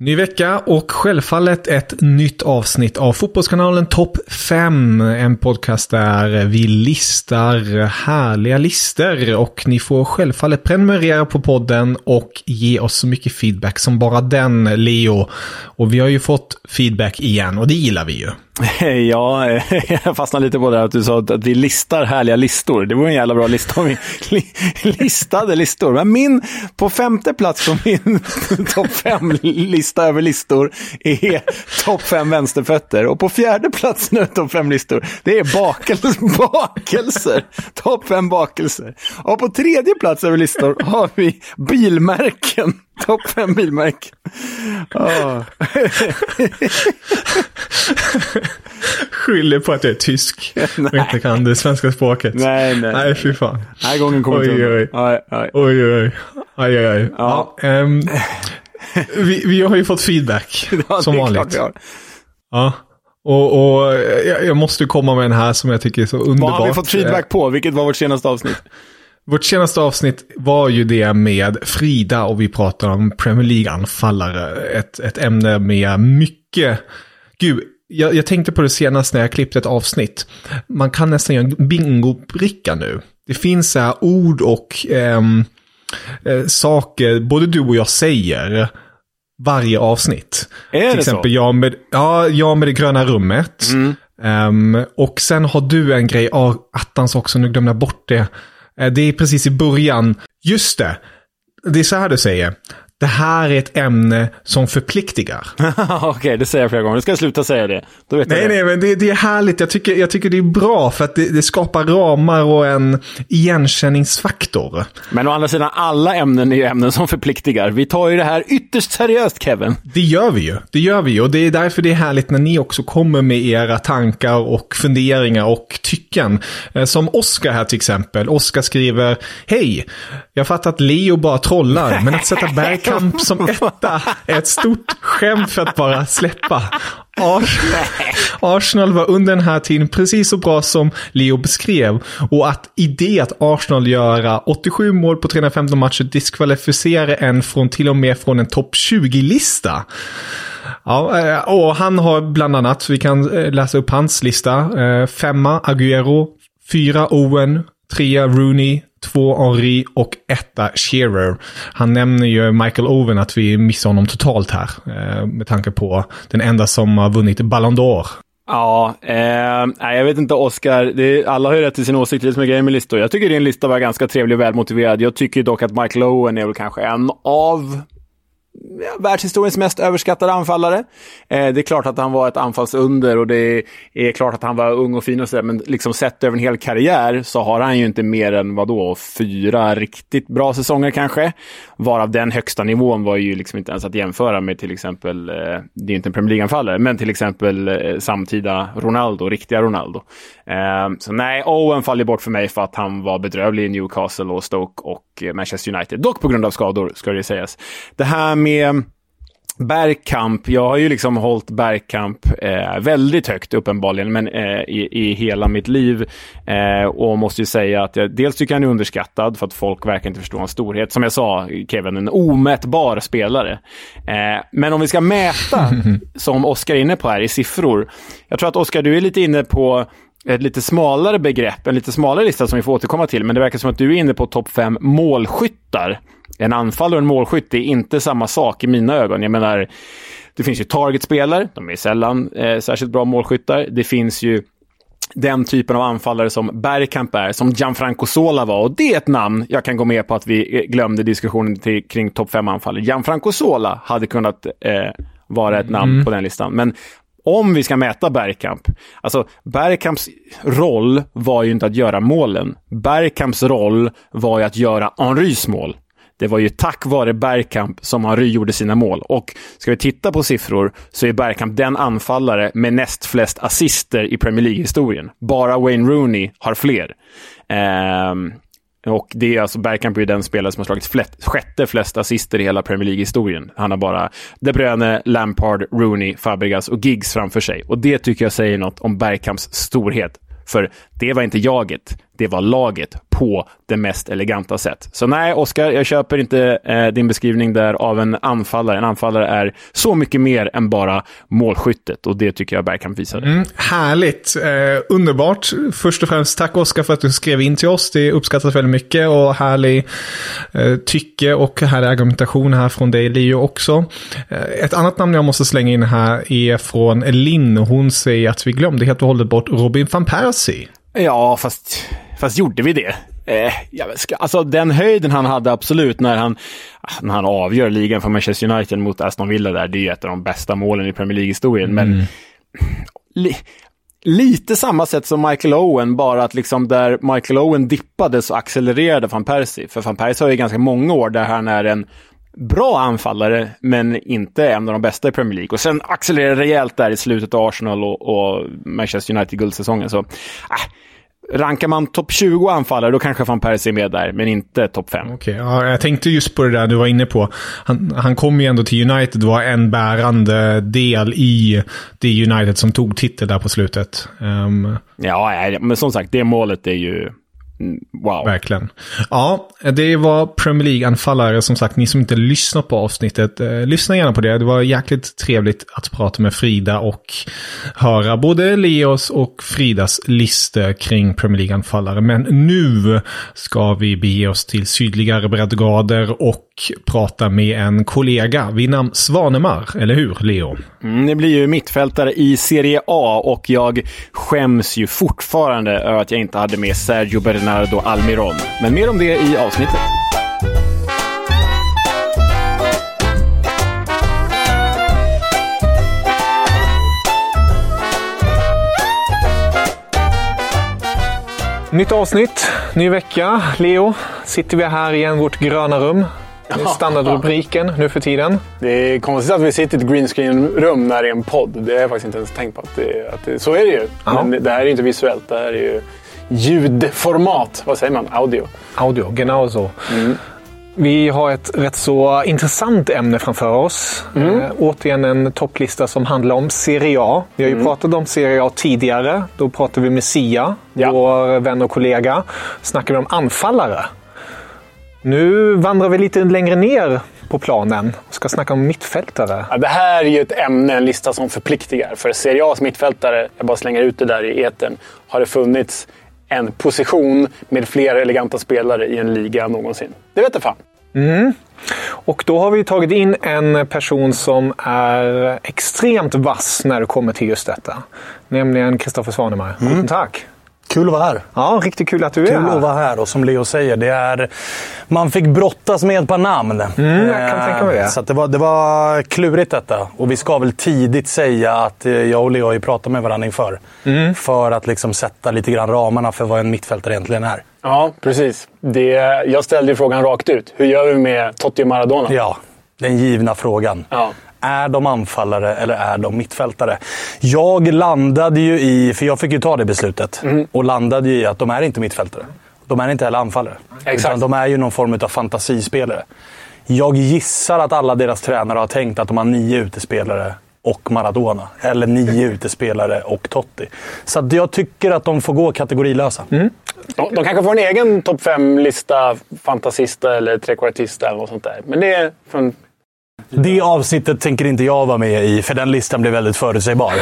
Ny vecka och självfallet ett nytt avsnitt av Fotbollskanalen Topp 5. En podcast där vi listar härliga lister och ni får självfallet prenumerera på podden och ge oss så mycket feedback som bara den, Leo. Och vi har ju fått feedback igen och det gillar vi ju. Ja, jag fastnade lite på det att du sa att vi listar härliga listor. Det vore en jävla bra lista om vi listade listor. Men min, på femte plats på min topp fem-lista över listor är topp fem vänsterfötter. Och på fjärde plats nu, topp fem listor, det är bakelser. bakelser. Topp fem bakelser. Och på tredje plats över listor har vi bilmärken. Topp fem bilmärken. Oh. Skyller på att jag är tysk och inte kan det svenska språket. Nej, nej. Nej, fy fan. Den här gången kommer oj, oj, oj. Oj, oj. oj, oj. oj. Ja. Ja, ehm, vi, vi har ju fått feedback, Ja, som vanligt. Ja. Och, och jag, jag måste komma med den här som jag tycker är så underbart. Vad har vi fått feedback på? Vilket var vårt senaste avsnitt? Vårt senaste avsnitt var ju det med Frida och vi pratade om Premier League-anfallare. Ett, ett ämne med mycket... Gud, jag, jag tänkte på det senast när jag klippte ett avsnitt. Man kan nästan göra en bingobricka nu. Det finns så här ord och ehm, eh, saker både du och jag säger varje avsnitt. Är Till det exempel så? jag med, ja, jag med det gröna rummet. Ehm, och sen har du en grej, ja, attans också, nu glömde jag bort det. Eh, Det är precis i början. Just det. Det är så här du säger. Det här är ett ämne som förpliktigar. Okej, det säger jag flera gånger. Nu ska jag sluta säga det. Nej, det. nej, men det, det är härligt. Jag tycker, jag tycker det är bra för att det, det skapar ramar och en igenkänningsfaktor. Men å andra sidan, alla ämnen är ju ämnen som förpliktigar. Vi tar ju det här ytterst seriöst, Kevin. Det gör vi ju. Det gör vi ju. Och det är därför det är härligt när ni också kommer med era tankar och funderingar och tycken. Eh, Som Oskar här till exempel. Oskar skriver Hej! Jag fattar att Leo bara trollar, men att sätta Bergkamp som etta är ett stort skämt för att bara släppa. Ars- Arsenal var under den här tiden precis så bra som Leo beskrev. Och att i det att Arsenal göra 87 mål på 315 matcher diskvalificerar en från till och med från en topp 20-lista. Ja, eh, och han har bland annat, vi kan eh, läsa upp hans lista. Eh, Femma Agüero, fyra Owen, trea Rooney, två Henri och etta Shearer. Han nämner ju Michael Owen att vi missar honom totalt här. Eh, med tanke på den enda som har vunnit Ballon d'Or. Ja, eh, nej, jag vet inte Oskar. Det Alla har ju rätt till sin åsikt. Det är som är grejen med listor. Jag tycker din lista var ganska trevlig och välmotiverad. Jag tycker dock att Michael Owen är väl kanske en av världshistoriens mest överskattade anfallare. Eh, det är klart att han var ett anfallsunder och det är klart att han var ung och fin och sådär, men liksom sett över en hel karriär så har han ju inte mer än vadå, fyra riktigt bra säsonger kanske. Varav den högsta nivån var ju liksom inte ens att jämföra med till exempel, eh, det är inte en Premier League-anfallare, men till exempel eh, samtida Ronaldo, riktiga Ronaldo. Eh, så nej, Owen faller bort för mig för att han var bedrövlig i Newcastle och Stoke och Manchester United. Dock på grund av skador, ska det sägas. Det här med Bergkamp, jag har ju liksom hållit Bergkamp eh, väldigt högt uppenbarligen, men eh, i, i hela mitt liv. Eh, och måste ju säga att jag dels tycker han är underskattad för att folk verkar inte förstå hans storhet. Som jag sa, Kevin, en omätbar spelare. Eh, men om vi ska mäta, som Oskar är inne på här, i siffror. Jag tror att Oskar, du är lite inne på ett lite smalare begrepp, en lite smalare lista som vi får återkomma till, men det verkar som att du är inne på topp fem målskyttar. En anfallare och en målskytt är inte samma sak i mina ögon. Jag menar, det finns ju targetspelare, de är sällan eh, särskilt bra målskyttar. Det finns ju den typen av anfallare som Bergkamp är, som Gianfranco Sola var. Och det är ett namn jag kan gå med på att vi glömde diskussionen till, kring topp fem anfallare. Gianfranco Sola hade kunnat eh, vara ett namn mm. på den listan. Men om vi ska mäta Bergkamp, alltså Bergkamps roll var ju inte att göra målen. Bergkamps roll var ju att göra Henrys mål. Det var ju tack vare Bergkamp som Henry gjorde sina mål. Och ska vi titta på siffror så är Bergkamp den anfallare med näst flest assister i Premier League-historien. Bara Wayne Rooney har fler. Um, och det är alltså Bergkamp är den spelare som har slagit flest, sjätte flest assister i hela Premier League-historien. Han har bara De Bruyne, Lampard, Rooney, Fabregas och Giggs framför sig. Och det tycker jag säger något om Bergkamps storhet. För det var inte jaget, det var laget på det mest eleganta sätt. Så nej, Oskar, jag köper inte eh, din beskrivning där av en anfallare. En anfallare är så mycket mer än bara målskyttet och det tycker jag Bergkamp visade. Mm, härligt, eh, underbart. Först och främst tack Oskar för att du skrev in till oss. Det uppskattas väldigt mycket och härlig eh, tycke och härlig argumentation här från dig Leo också. Eh, ett annat namn jag måste slänga in här är från Linn. Hon säger att vi glömde helt och hållet bort Robin van Persie. Ja, fast Fast gjorde vi det? Eh, ska, alltså den höjden han hade absolut när han, när han avgör ligan för Manchester United mot Aston Villa där, det är ju ett av de bästa målen i Premier League-historien. Mm. Men li, lite samma sätt som Michael Owen, bara att liksom där Michael Owen dippade så accelererade van Persie. För van Persie har ju ganska många år där han är en bra anfallare, men inte en av de bästa i Premier League. Och sen accelererar rejält där i slutet av Arsenal och, och Manchester United-guldsäsongen. Så, äh, Rankar man topp 20 anfallare, då kanske van Persie är med där, men inte topp 5. Okej, okay, ja, jag tänkte just på det där du var inne på. Han, han kom ju ändå till United och var en bärande del i det United som tog titel där på slutet. Um... Ja, men som sagt, det målet är ju wow. Verkligen. Ja, det var Premier League-anfallare. Som sagt, ni som inte lyssnar på avsnittet, eh, lyssna gärna på det. Det var jäkligt trevligt att prata med Frida och höra både Leos och Fridas listor kring Premier League-anfallare. Men nu ska vi bege oss till sydligare breddgrader och prata med en kollega vid namn Svanemar, eller hur Leo? Mm, det blir ju mittfältare i Serie A och jag skäms ju fortfarande över att jag inte hade med Sergio Bernardo Almiron. Men mer om det i avsnittet. Nytt avsnitt, ny vecka. Leo, sitter vi här igen, vårt gröna rum. Det är standardrubriken nu för tiden. Det är konstigt att vi sitter i ett green screen-rum när det är en podd. Det har jag faktiskt inte ens tänkt på. Att det, att det, så är det ju. Aha. Men det här är inte visuellt. Det här är ju ljudformat. Vad säger man? Audio. Audio, genau so. Mm. Vi har ett rätt så intressant ämne framför oss. Mm. Eh, återigen en topplista som handlar om Serie A. Vi har ju mm. pratat om Serie A tidigare. Då pratade vi med Sia, ja. vår vän och kollega. Snackade vi om anfallare. Nu vandrar vi lite längre ner på planen och ska snacka om mittfältare. Ja, det här är ju ett ämne, en lista som förpliktigar. För Serie A's mittfältare, jag bara slänger ut det där i eten, har det funnits en position med fler eleganta spelare i en liga någonsin. Det vet jag fan. Mm. Och då har vi tagit in en person som är extremt vass när det kommer till just detta. Nämligen Kristoffer Svanemar. Mm. Tack! Kul att vara här. Ja, riktigt kul att du är Kul här. att vara här och som Leo säger, det är, man fick brottas med ett par namn. Mm, jag kan Eh, tänka mig det. Så att det, var, det var klurigt detta. Och vi ska väl tidigt säga att eh, jag och Leo har ju pratat med varandra inför. Mm. För att liksom sätta lite grann ramarna för vad en mittfältare egentligen är. Ja, precis. Det, jag ställde ju frågan rakt ut. Hur gör vi med Totti och Maradona? Ja, den givna frågan. Ja. Är de anfallare eller är de mittfältare? Jag landade ju i, för jag fick ju ta det beslutet, Mm. och landade ju i att de är inte mittfältare. De är inte heller anfallare. Exakt. De är ju någon form av fantasispelare. Jag gissar att alla deras tränare har tänkt att de har nio utespelare och Maradona. Eller nio utespelare och Totti. Så jag tycker att de får gå kategorilösa. De, de kanske får en egen topp fem-lista, fantasista eller trekvartista eller något sånt där. Men det är från... Det avsnittet tänker inte jag vara med i, för den listan blir väldigt förutsägbar.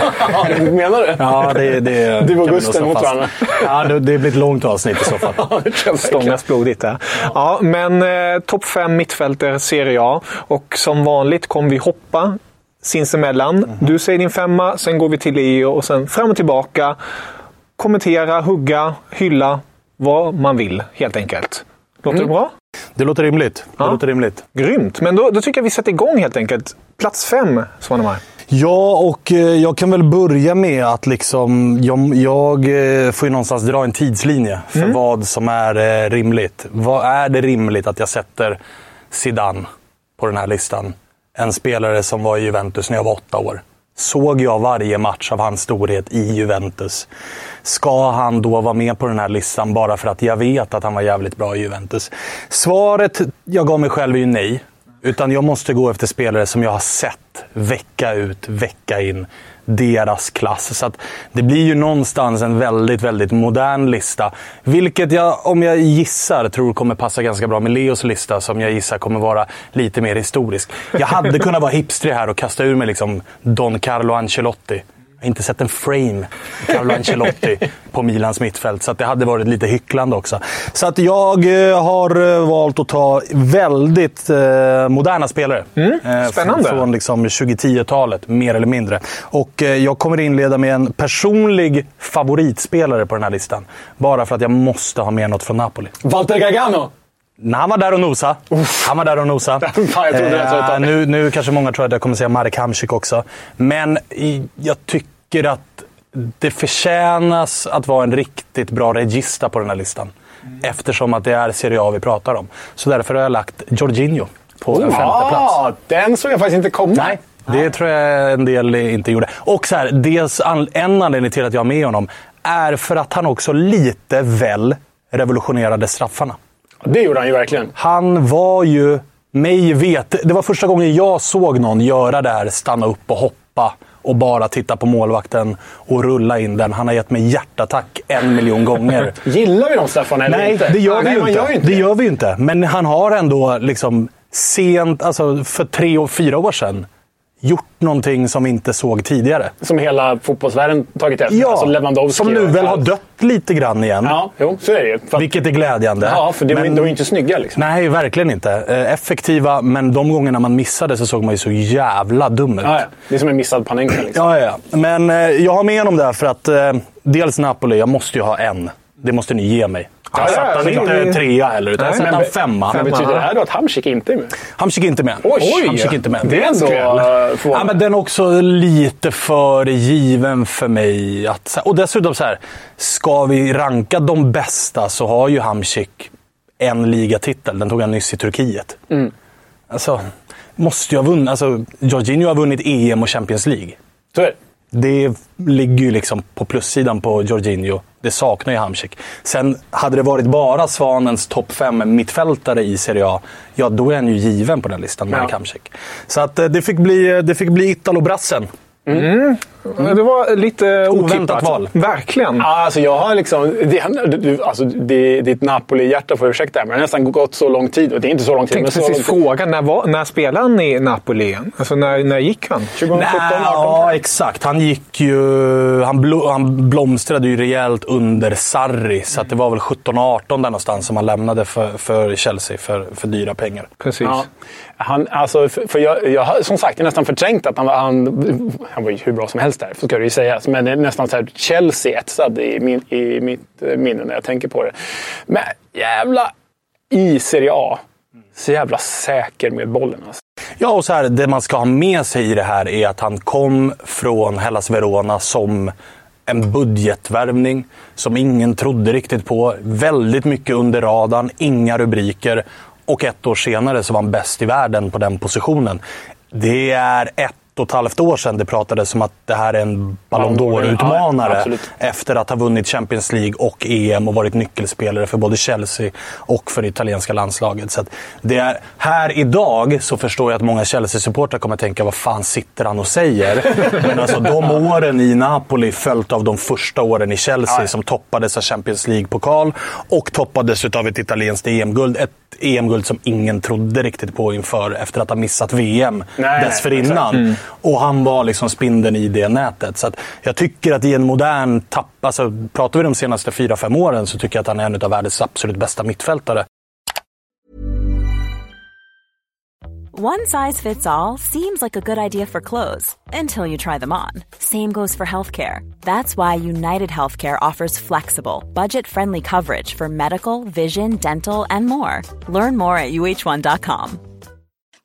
Menar du? Ja, det, det Du och Gusten mot varandra. Ja, det, det blir ett långt avsnitt i så fall. Stångas blodigt där. Ja, men eh, topp fem mittfältare ser jag. Och som vanligt kommer vi hoppa sinsemellan. Du säger din femma, sen går vi till Leo och sen fram och tillbaka. Kommentera, hugga, hylla vad man vill helt enkelt. Låter det bra? Det låter rimligt. Det Ja. låter rimligt. Grymt! Men då, då tycker jag vi sätter igång helt enkelt. Plats fem, Svanemar. Ja, och eh, jag kan väl börja med att liksom, jag, jag eh, får ju någonstans dra en tidslinje för vad som är eh, rimligt. Vad är det rimligt att jag sätter Zidane på den här listan? En spelare som var i Juventus när jag var åtta år. Såg jag varje match av hans storhet i Juventus? Ska han då vara med på den här listan bara för att jag vet att han var jävligt bra i Juventus? Svaret jag gav mig själv är ju nej. Utan jag måste gå efter spelare som jag har sett vecka ut, vecka in. Deras klass. Så att det blir ju någonstans en väldigt, väldigt modern lista. Vilket jag, om jag gissar, tror kommer passa ganska bra med Leos lista. Som jag gissar kommer vara lite mer historisk. Jag hade kunnat vara hipstrig här och kasta ur mig liksom Don Carlo Ancelotti. Jag har inte sett en frame Carlo Ancelotti på Milans mittfält, så att det hade varit lite hycklande också. Så att jag eh, har eh, valt att ta väldigt eh, moderna spelare. Eh, spännande. Från liksom 2010-talet, mer eller mindre. Och eh, jag kommer inleda med en personlig favoritspelare på den här listan. Bara för att jag måste ha med något från Napoli. Walter Gargano! När han var där och nosa. Han var där och nosa. Fan, tag. nu, nu kanske många tror att jag kommer säga Marek Hamsik också. Men jag tycker att det förtjänas att vara en riktigt bra regista på den här listan. Eftersom att det är Serie A vi pratar om. Så därför har jag lagt Jorginho på en femte plats. Den såg jag faktiskt inte komma. Nej, det tror jag en del inte gjorde. Och så här, dels an, en anledning till att jag har med honom är för att han också lite väl revolutionerade straffarna. Det gjorde han ju verkligen. Han var ju, mig vet, det var första gången jag såg någon göra det här, stanna upp och hoppa och bara titta på målvakten och rulla in den. Han har gett mig hjärtattack en miljon gånger. Gillar vi de straffarna eller Nej, inte? det gör, vi Nej, inte. gör inte det gör vi inte. Men han har ändå liksom sent, alltså för tre och fyra år sedan, gjort någonting som vi inte såg tidigare. Som hela fotbollsvärlden tagit efter. Ja, alltså Lewandowski som nu väl har dött lite grann igen. Ja, jo, så är det ju. Att, Vilket är glädjande. ja, för Men- de var ju inte snygga liksom. Nej, verkligen inte. Eh, Effektiva, men de gångerna man missade så såg man ju så jävla dum ut. Ja, ja. Det är som en missad Panenka liksom. Ja, ja. Men eh, jag har med honom där för att eh, dels Napoli, jag måste ju ha en. Det måste ni ge mig. Jag Ja, satte han inte det- trea heller, utan jag Nej, satte han femma. Men betyder det här då att Hamsik inte är med? Hamsik inte med. Oj! Hamsik inte med. Det är ändå eh, Ja, men den är också lite för given för mig. Att, och dessutom så här, ska vi ranka de bästa så har ju Hamsik en ligatitel. Den tog han nyss i Turkiet. Mm. Alltså, måste ha vunnit. Alltså, Jorginho har vunnit EM och Champions League. Så är det. Det ligger ju liksom på plussidan på Jorginho. Det saknar ju Hamsik. Sen hade det varit bara Svanens topp fem mittfältare i Serie A, ja då är han ju given på den listan, Marek Ja. Hamsik. Så att, eh, det fick bli, det fick bli Italo-brassen. Det var lite Oväntat otippat. val. Verkligen. Ja, alltså jag har liksom... Det, alltså, det, ditt Napoli-hjärta får ursäkta, men det har nästan gått så lång tid. Och det är inte så lång tid. Jag Men tänkte så precis fråga, när, var, när spelade han i Napoli? Alltså när, när gick han? 2017, 18 Ja, exakt. Han gick ju... Han, blo, han blomstrade ju rejält under Sarri. Så att det var väl 17-18 där någonstans som han lämnade för, för Chelsea för, för dyra pengar. Precis. Ja. Han, alltså, för, för jag, jag har som sagt jag har nästan förträngt att han var, han, han var ju hur bra som helst finns där, så ska det ju sägas. Men det är nästan så här Chelsea etsad i, min, i mitt eh, minne när jag tänker på det. Men jävla i Serie A. Så jävla säker med bollen alltså. Ja, och så här, det man ska ha med sig i det här är att han kom från Hellas Verona som en budgetvärvning som ingen trodde riktigt på. Väldigt mycket under radarn, inga rubriker. Och ett år senare så var han bäst i världen på den positionen. Det är ett och ett halvt år sedan det pratades om att det här är en Ballon d'Or-utmanare. Ja, efter att ha vunnit Champions League och EM och varit nyckelspelare för både Chelsea och för det italienska landslaget. Så det är, här idag så förstår jag att många Chelsea-supportrar kommer att tänka vad fan sitter han och säger? Men alltså de åren i Napoli följt av de första åren i Chelsea som toppades av Champions League-pokal och toppades av ett italienskt EM-guld. Ett EM-guld som ingen trodde riktigt på inför efter att ha missat VM Nej, dessförinnan. Och han var liksom spindeln i det nätet. Så att jag tycker att i en modern tapp, alltså pratar vi de senaste fyra fem åren så tycker jag att han är en av världens absolut bästa mittfältare. One size fits all seems like a good idea for clothes until you try them on. Same goes for healthcare. That's why United Healthcare offers flexible, budget friendly coverage for medical, vision, dental, and more. Learn more at uh1.com.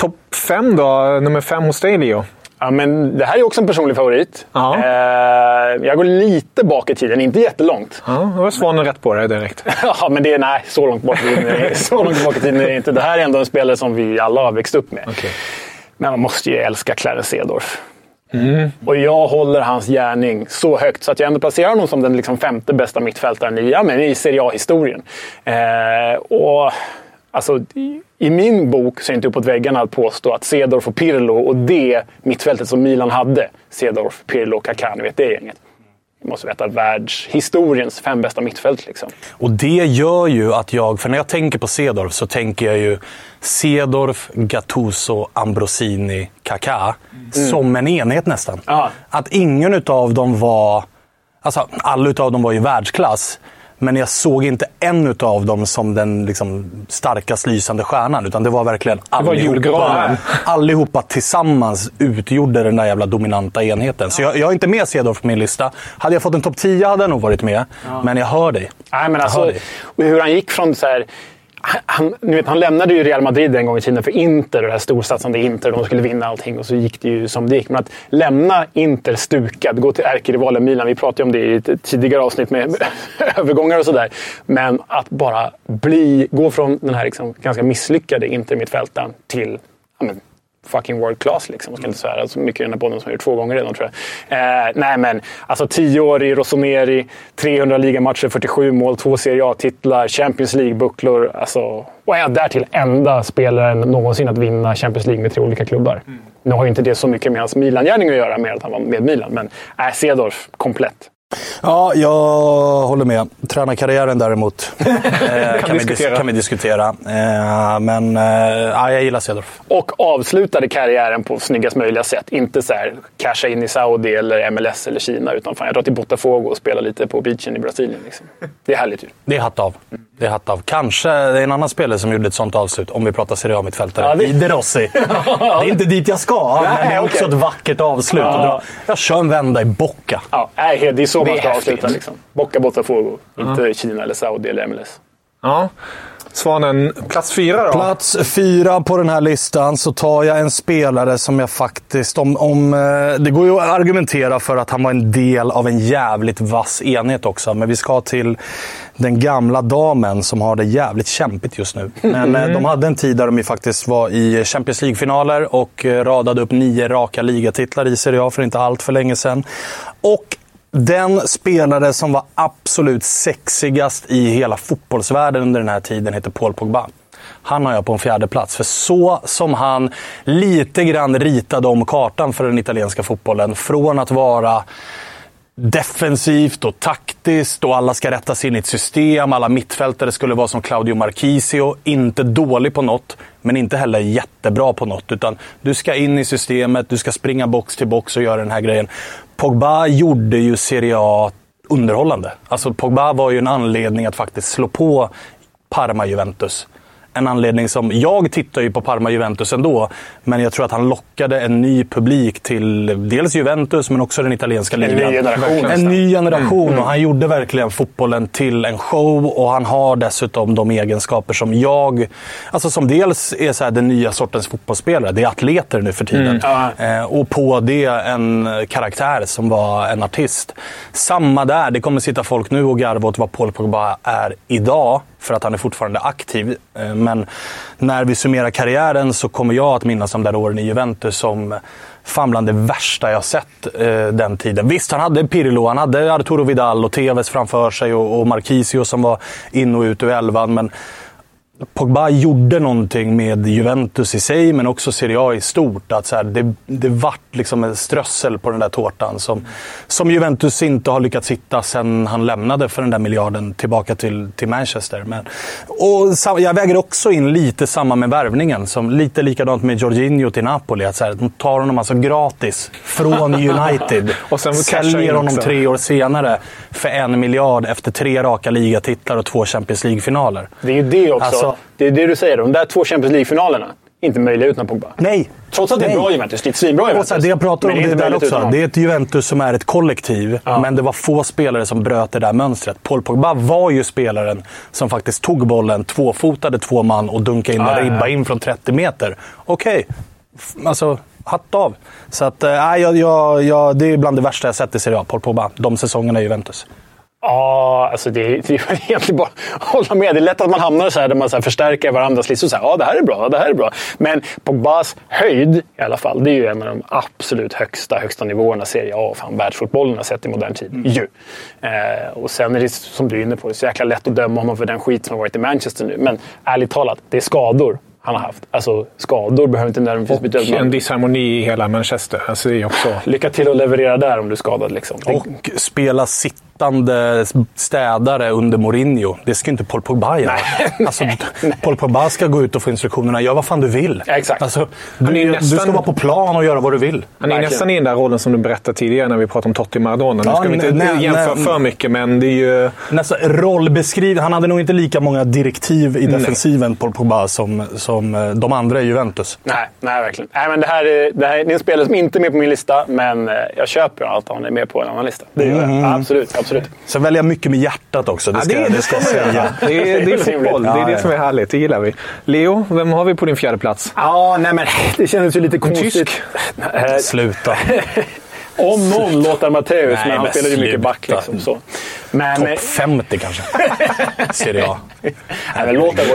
Topp fem då? Nummer fem hos dig, Leo? Ja, men det här är också en personlig favorit. Ja. Eh, jag går lite bak i tiden, inte jättelångt. Ja, då var Svanen rätt på det direkt. Ja, men det är, nej, så långt bak i tiden är det- så långt bak i tiden är det inte. Det här är ändå en spelare som vi alla har växt upp med. Okej. Men man måste ju älska Clarence Seedorf. Och jag håller hans gärning så högt så att jag ändå placerar honom som den liksom femte bästa mittfältaren i, ja, men i Serie A-historien. Eh, och alltså, i, min bok så är det inte uppåt väggarna att påstå att Cedorf och Pirlo och det mittfältet som Milan hade, Cedorf, Pirlo och Kaká, ni vet det gänget. Jag måste veta världshistoriens fem bästa mittfält. Liksom. Och det gör ju att jag, för när jag tänker på Cedorf så tänker jag ju Cedorf, Gattuso, Ambrosini, Kaká som en enhet nästan. Ja. Att ingen utav dem var... Alltså, alla utav dem var ju världsklass. Men jag såg inte en utav dem som den liksom, starkast lysande stjärnan. Utan det var verkligen var julgranen. allihopa, allihopa tillsammans utgjorde den där jävla dominanta enheten. Så jag, jag är inte med Cedorf på min lista. Hade jag fått en topp 10 hade jag nog varit med. Men jag hör dig. Nej, men alltså, hör dig. och hur han gick från så här... Han, ni vet, han lämnade ju Real Madrid en gång i tiden för Inter, det här storsatsande Inter. De skulle vinna allting och så gick det ju som det gick. Men att lämna Inter stukad, gå till ärkerivalen Milan. Vi pratade om det i ett tidigare avsnitt med övergångar och sådär. Men att bara bli, gå från den här liksom ganska misslyckade Inter-mittfältaren till ja, men, fucking world class. Liksom. Jag ska inte svära så mycket i den här podden som jag gjort två gånger redan tror jag. Eh, nej men, alltså 10 år i Rossoneri, 300 ligamatcher, 47 mål, två Serie A-titlar, Champions League-bucklor. Alltså, och är därtill enda spelaren någonsin att vinna Champions League med tre olika klubbar. Nu har ju inte det så mycket med hans Milan-gärning att göra, mer att han var med Milan. Men äh, Cedorf, komplett. Ja, jag håller med. Tränarkarriären däremot eh, kan, vi diskutera. dis- kan vi diskutera. Eh, men eh, ja, jag gillar Cedorf. Och avslutade karriären på snyggast möjliga sätt. Inte så här casha in i Saudi, eller MLS eller Kina. Utan fan, jag drar till Botafogo och spelar lite på beachen i Brasilien. Liksom. Det är härligt ju. Det är hatt av. Det är hatt av. Kanske det är en annan spelare som gjorde ett sånt avslut, om vi pratar Serie A-mittfältare. Ja, det- De Rossi. det är inte dit jag ska, men det är också okej. ett vackert avslut. Ja. Jag kör en vända i Bocca. Ja, nej, det är så man ska avsluta. Liksom. Bocca Botafogo. Inte Kina, eller Saudi eller MLS. Ja. Svanen, plats fyra då? Plats fyra på den här listan så tar jag en spelare som jag faktiskt... Om, om, eh, det går ju att argumentera för att han var en del av en jävligt vass enhet också. Men vi ska till den gamla damen som har det jävligt kämpigt just nu. Men mm. de hade en tid där de ju faktiskt var i Champions League-finaler och eh, radade upp nio raka ligatitlar i Serie A för inte allt för länge sedan. Och den spelare som var absolut sexigast i hela fotbollsvärlden under den här tiden heter Paul Pogba. Han har jag på en fjärde plats. För så som han lite grann ritade om kartan för den italienska fotbollen. Från att vara defensivt och taktiskt och alla ska rätta sig in i ett system. Alla mittfältare skulle vara som Claudio Marchisio. Inte dålig på något, men inte heller jättebra på något. Utan du ska in i systemet, du ska springa box till box och göra den här grejen. Pogba gjorde ju Serie A underhållande. Alltså Pogba var ju en anledning att faktiskt slå på Parma-Juventus. En anledning som, jag tittar ju på Parma-Juventus ändå, men jag tror att han lockade en ny publik till dels Juventus, men också den italienska ny ligan. generation En ny generation och han gjorde verkligen fotbollen till en show och han har dessutom de egenskaper som jag... Alltså som dels är så den nya sortens fotbollsspelare. Det är atleter nu för tiden. Eh, och på det en karaktär som var en artist. Samma där. Det kommer sitta folk nu och garva åt vad Paul Pogba är idag. För att han är fortfarande aktiv. Eh, men när vi summerar karriären så kommer jag att minnas de där åren i Juventus som fan bland det värsta jag sett eh, den tiden. Visst, han hade Pirlo, han hade Arturo Vidal och Tevez framför sig och, och Marquisio som var in och ut ur elvan. Men Pogba gjorde någonting med Juventus i sig, men också Serie A i stort. Att så här, det, det vart liksom en strössel på den där tårtan som, som Juventus inte har lyckats hitta sen han lämnade för den där miljarden tillbaka till, till Manchester. Men, och jag väger också in lite samma med värvningen. Som, lite likadant med Jorginho till Napoli. Att så här, de tar honom alltså gratis från United Och sen säljer honom också. tre år senare för en miljard efter tre raka ligatitlar och två Champions League-finaler. Det är ju det också. Alltså- det är det du säger. De där två Champions League-finalerna, inte möjliga utan Pogba. Nej. Trots att det är Nej. bra Juventus. Det är ett svinbra Juventus. här, det jag pratar om det där också. Det är ett Juventus som är ett kollektiv, men det var få spelare som bröt det där mönstret. Paul Pogba var ju spelaren som faktiskt tog bollen, tvåfotade två man och dunkade in en Ja, ja, ja. ribba in från 30 meter. Okej, F- alltså hatt av. Så att, äh, jag, jag, jag, det är bland det värsta jag sett i Serie A, Paul Pogba. De säsongerna i Juventus. Ja, alltså det, det är egentligen bara att hålla med. Det är lätt att man hamnar så här där man så förstärker varandras listor. Så här, ja, det här är bra, det här är bra. Men Pogbas höjd i alla fall, det är ju en av de absolut högsta, högsta nivåerna Serie A och fan världsfotbollen har sett i modern tid. Mm. Ju. Eh, och sen är det, som du är inne på, det är så jäkla lätt att döma honom för den skit som har varit i Manchester nu. Men ärligt talat, det är skador han har haft. Alltså skador behöver inte nödvändigtvis betyda Och en disharmoni i hela Manchester. Alltså det är också... Lycka till att leverera där om du är skadad. Liksom. Och spela sittande städare under Mourinho. Det ska inte Paul Pogba göra. Alltså, Paul Pogba ska gå ut och få instruktionerna. Gör vad fan du vill. Exakt. Alltså, du, ju du ska nästan- vara på plan och göra vad du vill. Han är Verkligen. nästan i den där rollen som du berättade tidigare när vi pratade om Totti Maradona. Nu Ja, ska vi inte nej, jämföra nej. för mycket, men det är ju... Nästan rollbeskriv. Han hade nog inte lika många direktiv i defensiven, Paul Pogba, som, som eh, de andra i Juventus. Nej, nej verkligen. Nej, men det, här är, det här är en spelare som inte är med på min lista, men eh, jag köper allt han är med på en annan lista. Det gör jag. Absolut, absolut. Sen väljer jag mycket med hjärtat också. Det ska, Ja, det ska jag ska man säga. Det är, det är fotboll. Det är det som är härligt. Det gillar vi. Leo, vem har vi på din fjärde plats? Ja, nej men det kändes ju lite konstigt. tysk? Eh, Sluta. Om någon låter Matteus, Nej, men han men spelade ju mycket back. Liksom, så. Men, eh, Topp 50 kanske. Serie A. nej,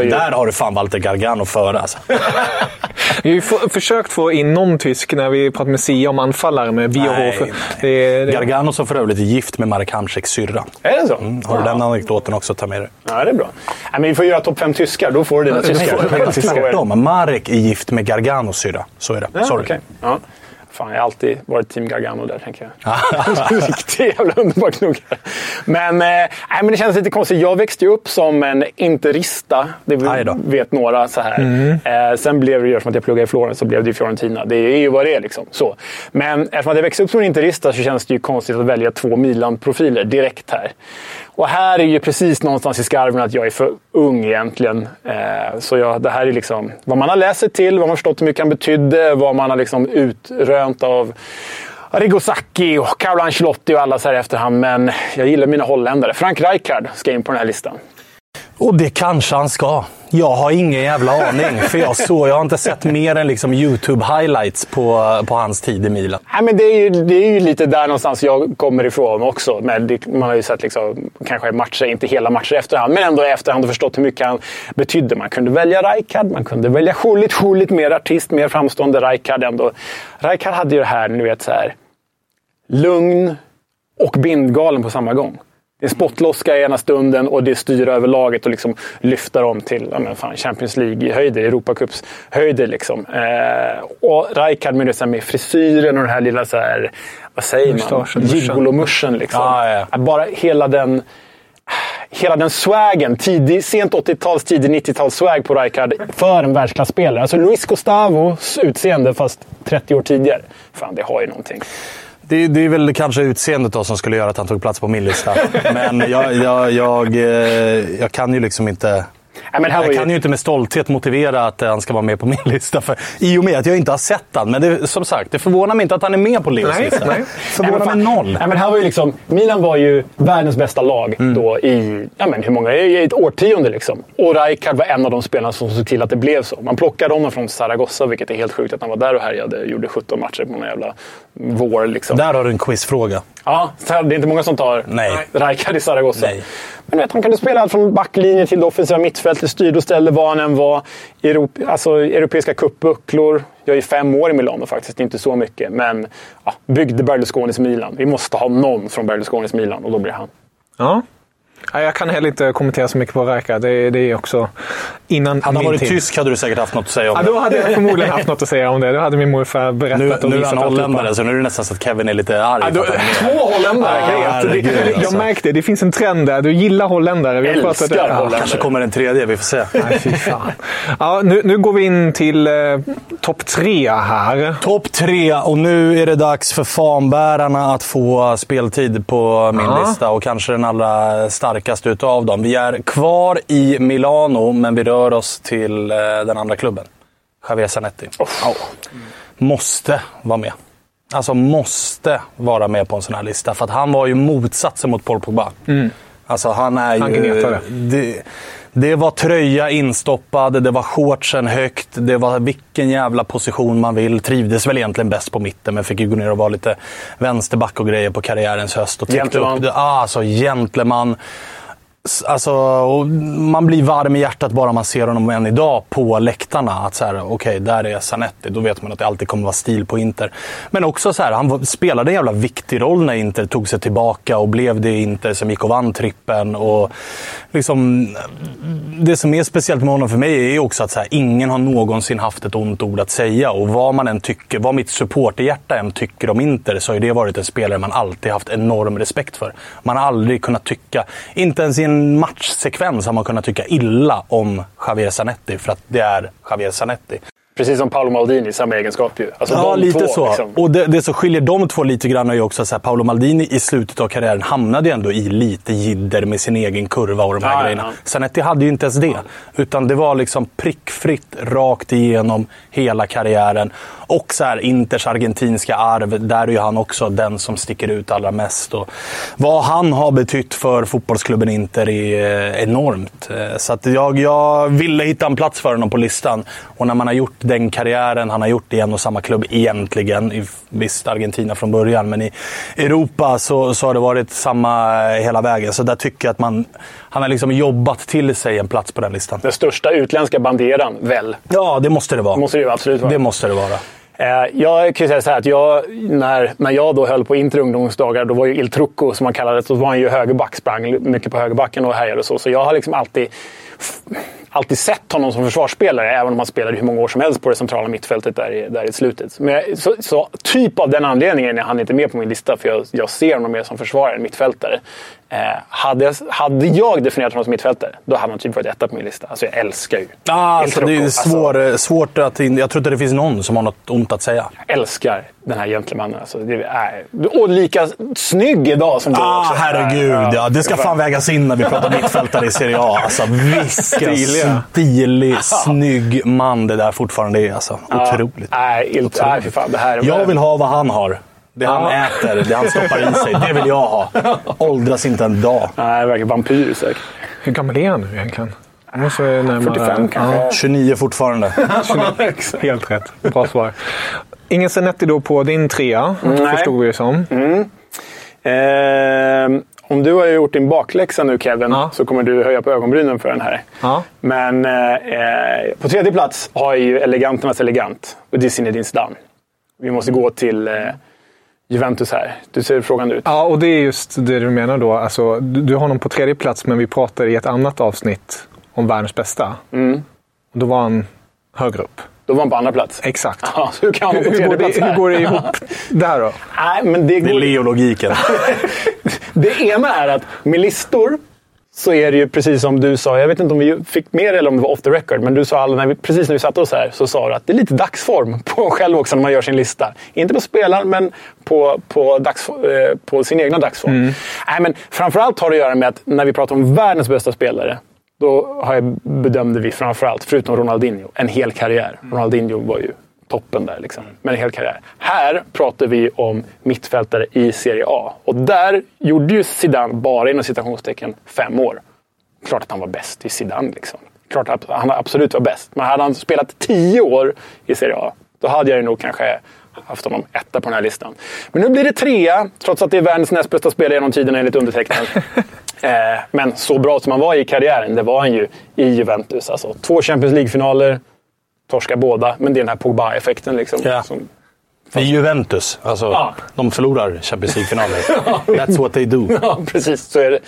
ju... Där har du fan Walter Gargano före alltså. Vi har ju försökt få in någon tysk när vi pratade med Sia om anfallare med. Det, det, Gargano som för övrigt är gift med Marek Hamsiks syrra. Är det så? Mm, har du den anekdoten också att ta med dig? Ja, det är bra. Nej, men vi får göra topp fem tyskar, då får du dina tyskar. tvärtom. Marek är gift med Garganos syrra. Så är det. Ja, Sorry. okej. Ja. Fan, jag har alltid varit team Gargano där, tänker jag. Riktigt jävla underbar knuggare. Men, eh, men det känns lite konstigt. Jag växte ju upp som en interista. Det vet några så här. Eh, sen blev det ju, eftersom att jag pluggade i Florens, så blev det ju Fiorentina. Det är ju vad det är. Liksom. Så. Men eftersom att jag växte upp som en interista så känns det ju konstigt att välja två Milan-profiler direkt här. Och här är ju precis någonstans i skarven att jag är för ung egentligen. Eh, så jag, det här är liksom vad man har läst sig till, vad man har förstått hur mycket han betydde, vad man har liksom utrönt av Arrigo Sacchi och Carlo Ancelotti och alla så här i efterhand. Men jag gillar mina holländare. Frank Rijkaard ska in på den här listan. Och det kanske han ska. Jag har ingen jävla aning. För jag, så, jag har inte sett mer än liksom YouTube-highlights på, på hans tid i Milan. Nej, men det, är ju, det är ju lite där någonstans jag kommer ifrån också. Men det, man har ju sett liksom, kanske matcher, inte hela matcher i efterhand, men ändå i efterhand och förstått hur mycket han betydde. Man kunde välja Rijkaard, man kunde välja Schullit, Schullit mer artist, mer framstående. Rijkaard ändå. Rijkaard hade ju det här, ni vet, så här, lugn och bindgalen på samma gång. Det är spottloska i ena stunden och det styr över laget och liksom lyfta dem till ja, men fan, Champions League-höjder, Europacups-höjder. Liksom. Eh, och Rijkaard med, det, med frisyren och den här lilla, så här, vad säger man, Mustaschen, gigolo-muschen. Liksom. Ja, ja. Bara hela den, hela den swagen, tidig, sent 80-tals, tidig 90-tals-swag på Rijkaard för en världsklasspelare. Alltså Luis Gustavos utseende fast 30 år tidigare. Fan, det har ju någonting. Det, det är väl kanske utseendet då som skulle göra att han tog plats på min lista. Men jag, jag, jag, eh, jag kan ju liksom inte... Men Jag kan ju inte med stolthet motivera att han ska vara med på min lista. För, I och med att jag inte har sett han. Men det, som sagt, det förvånar mig inte att han är med på Leos Nej, lista. nej. Förvånar Nej, mig noll. Nej, men här var ju liksom, Milan var ju världens bästa lag Mm. då i, ja, men hur många, i ett årtionde. Liksom. Och Rijkaard var en av de spelarna som såg till att det blev så. Man plockade honom från Zaragoza, vilket är helt sjukt att han var där och härjade. Gjorde 17 matcher på någon jävla vår. Liksom. Där har du en quizfråga. Ja, det är inte många som tar. Rijkaard i Zaragoza. Nej. Men du vet, han kunde spela allt från backlinje till det offensiva lite styrd och ställde var han än var. Europ alltså, europeiska cupbucklor. Jag är ju fem år i Milano faktiskt, inte så mycket. Men ja, byggde Berlusconis Milan. Vi måste ha någon från Berlusconis Milan och då blir han. Ja. Jag kan heller inte kommentera så mycket på Rijkaard. Det, det är också innan Hade han varit tid. tysk hade du säkert haft något att säga om Ja, det. då hade jag förmodligen haft något att säga om det. Då hade min morfar berättat Nu, och nu är han holländare, så nu är det nästan så att Kevin är lite arg. Ja, då. Två holländare! Ja, herregud, det, alltså. Jag märkte det. finns en trend där. Du gillar holländare. Vi har Älskar pratat- ja, holländare. Kanske kommer en tredje, vi får se. Nej, fy fan. Ja, nu, nu går vi in till eh, topp tre här. Topp tre och nu är det dags för fanbärarna att få speltid på min Ja. lista och kanske den allra starkaste utav dem. Vi är kvar i Milano, men vi rör oss till eh, den andra klubben. Javier Zanetti. Ja. Måste vara med. Alltså måste vara med på en sån här lista. För att han var ju motsatsen mot Paul Pogba. Alltså han är Han ju... gnetade. Det, var tröja instoppad, det var shortsen högt, det var vilken jävla position man vill. Trivdes väl egentligen bäst på mitten, men fick ju gå ner och vara lite vänsterback och grejer på karriärens höst. Och Gentleman. upp det. Ah, alltså gentleman. Alltså, och man blir varm i hjärtat bara man ser honom än idag på läktarna. Att så här, okej, där är Zanetti. Då vet man att det alltid kommer vara stil på Inter. Men också så här, han spelade en jävla viktig roll när Inter tog sig tillbaka och blev det Inter som gick och vann trippen. Och liksom, det som är speciellt med honom för mig är också att så här, ingen har någonsin haft ett ont ord att säga. Och vad man än tycker, vad mitt supporterhjärta än tycker om Inter, så har ju det varit en spelare man alltid haft enorm respekt för. Man har aldrig kunnat tycka, inte ens i en en matchsekvens har man kunnat tycka illa om Javier Zanetti, för att det är Javier Zanetti. Precis som Paolo Maldini, samma egenskap ju. Alltså, Ja, lite två, så. Liksom. Och det, det som skiljer de två lite grann är ju också att Paolo Maldini i slutet av karriären hamnade ju ändå i lite jidder med sin egen kurva och de här Ja, grejerna. ja. Zanetti hade ju inte ens det. Utan det var liksom prickfritt rakt igenom hela karriären. Och så här Inters argentinska arv, där är ju han också den som sticker ut allra mest. Och vad han har betytt för fotbollsklubben Inter är eh, enormt. Eh, Så att jag, jag ville hitta en plats för honom på listan. Och när man har gjort den karriären han har gjort i en och samma klubb egentligen, i visst Argentina från början, men i Europa så, så har det varit samma hela vägen. Så där tycker jag att man, han har liksom jobbat till sig en plats på den listan. Den största utländska banderan, väl? Ja, det måste det vara. måste det absolut vara. Det måste det vara. Eh, Jag kan säga så här att jag, när, när jag då höll på Inter ungdomsdagar, då var ju Il Trucco, som man kallade det, så var han ju högerback, sprang mycket på högerbacken och härjade och så. Så jag har liksom alltid... alltid sett honom som försvarsspelare, även om han spelade hur många år som helst på det centrala mittfältet där i, där i slutet. Men jag, så, så, typ av den anledningen är han inte med på min lista, för jag, jag ser honom mer som försvarare än mittfältare. Eh, hade, jag- hade jag definierat honom som mittfältare, då hade han typ varit etta på min lista. Alltså jag älskar ju Ah, alltså, det är svår, svårt att... Jag tror inte det finns någon som har något ont att säga. älskar den här gentlemannen. Alltså, det är, och lika snygg idag som du Ah, också. herregud. Ja, det ska fan vägas in när vi pratar mittfältare i Serie A. Alltså, vilken stilig, snygg man det där fortfarande är. Alltså, otroligt. Nej, inte, nej, för fan. Det här är Jag vill ha vad han har. Det han äter, det han stoppar i sig. Det vill jag ha. Åldras inte en dag. Nej, verkar vampyr säkert. Hur gammal är han nu egentligen? Måste närmare... 45 kanske. 29 fortfarande. Helt rätt. Bra svar. Ingen Zanetti då på din trea, Nej. förstod vi det som. Eh, om du har gjort din bakläxa nu Kevin, Ja. så kommer du höja på ögonbrynen för den här. Ja. Men eh, på tredje plats har jag ju eleganternas elegant. Och det är Zinedine Zidane. Vi måste gå till eh, Juventus här. Du ser frågan ut. Ja, och det är just det du menar då. Alltså, du, du har honom på tredje plats, men vi pratar i ett annat avsnitt om världens bästa. Och Då var han högre upp. Då var han på andra plats. Exakt. Ja, så hur kan han vara på hur, går det, hur går det ihop där då? Nej, men det, Det är går... Leo-logiken. det ena är att med listor så är det ju precis som du sa. Jag vet inte om vi fick med det eller om det var off the record. Men du sa alla, när vi, precis när vi satte oss här så sa du att det är lite dagsform på själv också när man gör sin lista. Inte på spelaren, men på, på, dags, eh, på sin egna dagsform. Nej, men framförallt har det att göra med att när vi pratar om världens bästa spelare då har jag, bedömde vi framförallt, förutom Ronaldinho, en hel karriär. Ronaldinho var ju toppen där. Liksom. Men en hel karriär. Här pratar vi om mittfältare i Serie A. Och där gjorde ju Zidane, bara inom citationstecken, fem år. Klart att han var bäst i Zidane. Liksom. Klart att han absolut var bäst. Men hade han spelat tio år i Serie A, då hade jag ju nog kanske haft honom etta på den här listan. Men nu blir det trea, trots att det är världens näst bästa spelare genom tiderna enligt undertecknad. eh, men så bra som han var i karriären, det var han ju i Juventus. Alltså, två Champions League-finaler, torska båda. Men det är den här Pogba-effekten. Liksom, Ja. som, Det är Juventus. Alltså, Ja. De förlorar Champions League-finaler. That's what they do. Ja, precis. Så är det.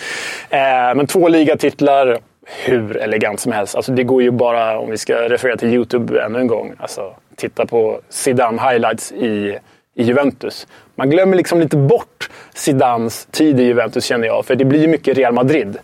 Eh, men två ligatitlar, hur elegant som helst. Alltså, det går ju bara, om vi ska referera till YouTube ännu en gång, alltså, titta på Zidane highlights i, i Juventus. Man glömmer liksom lite bort Zidans tid i Juventus känner jag, för det blir ju mycket Real Madrid.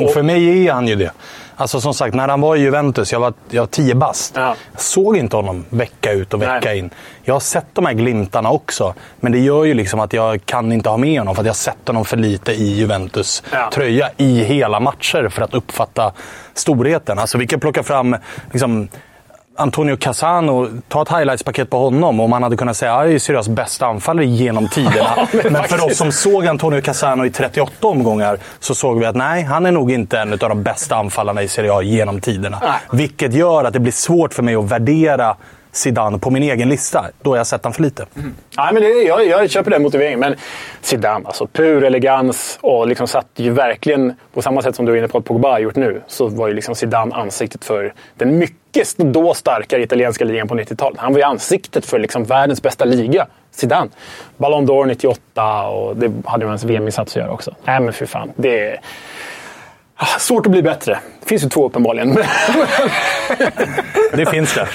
Och för mig är han ju det. Alltså som sagt, när han var i Juventus, jag var, jag var tio bast. Ja. Såg inte honom vecka ut och vecka Nej. in. Jag har sett de här glimtarna också. Men det gör ju liksom att jag kan inte ha med honom för att jag har sett honom för lite i Juventus Ja. tröja i hela matcher för att uppfatta storheten. Alltså vi kan plocka fram liksom, Antonio Cassano, ta ett highlights-paket på honom och man hade kunnat säga att han är seriöst bästa anfallare genom tiderna. men men för oss som såg Antonio Cassano i 38 omgångar så såg vi att nej, han är nog inte en av de bästa anfallarna i Serie A genom tiderna. Nej. Vilket gör att det blir svårt för mig att värdera Zidane på min egen lista. Då har jag sett honom för lite. Mm. Nej, men det, jag, jag köper den motiveringen. Men Zidane, alltså pur elegans och liksom satt ju verkligen, på samma sätt som du är inne på att Pogba har gjort nu, så var ju liksom Zidane ansiktet för den mycket då starkare italienska ligan på 90-talet. Han var ju ansiktet för liksom världens bästa liga. Zidane. Ballon d'Or 98 och det hade ju hans VM-insats att göra också. Nej, men fy fan. Det är svårt att bli bättre. Det finns ju två uppenbarligen. Det finns det.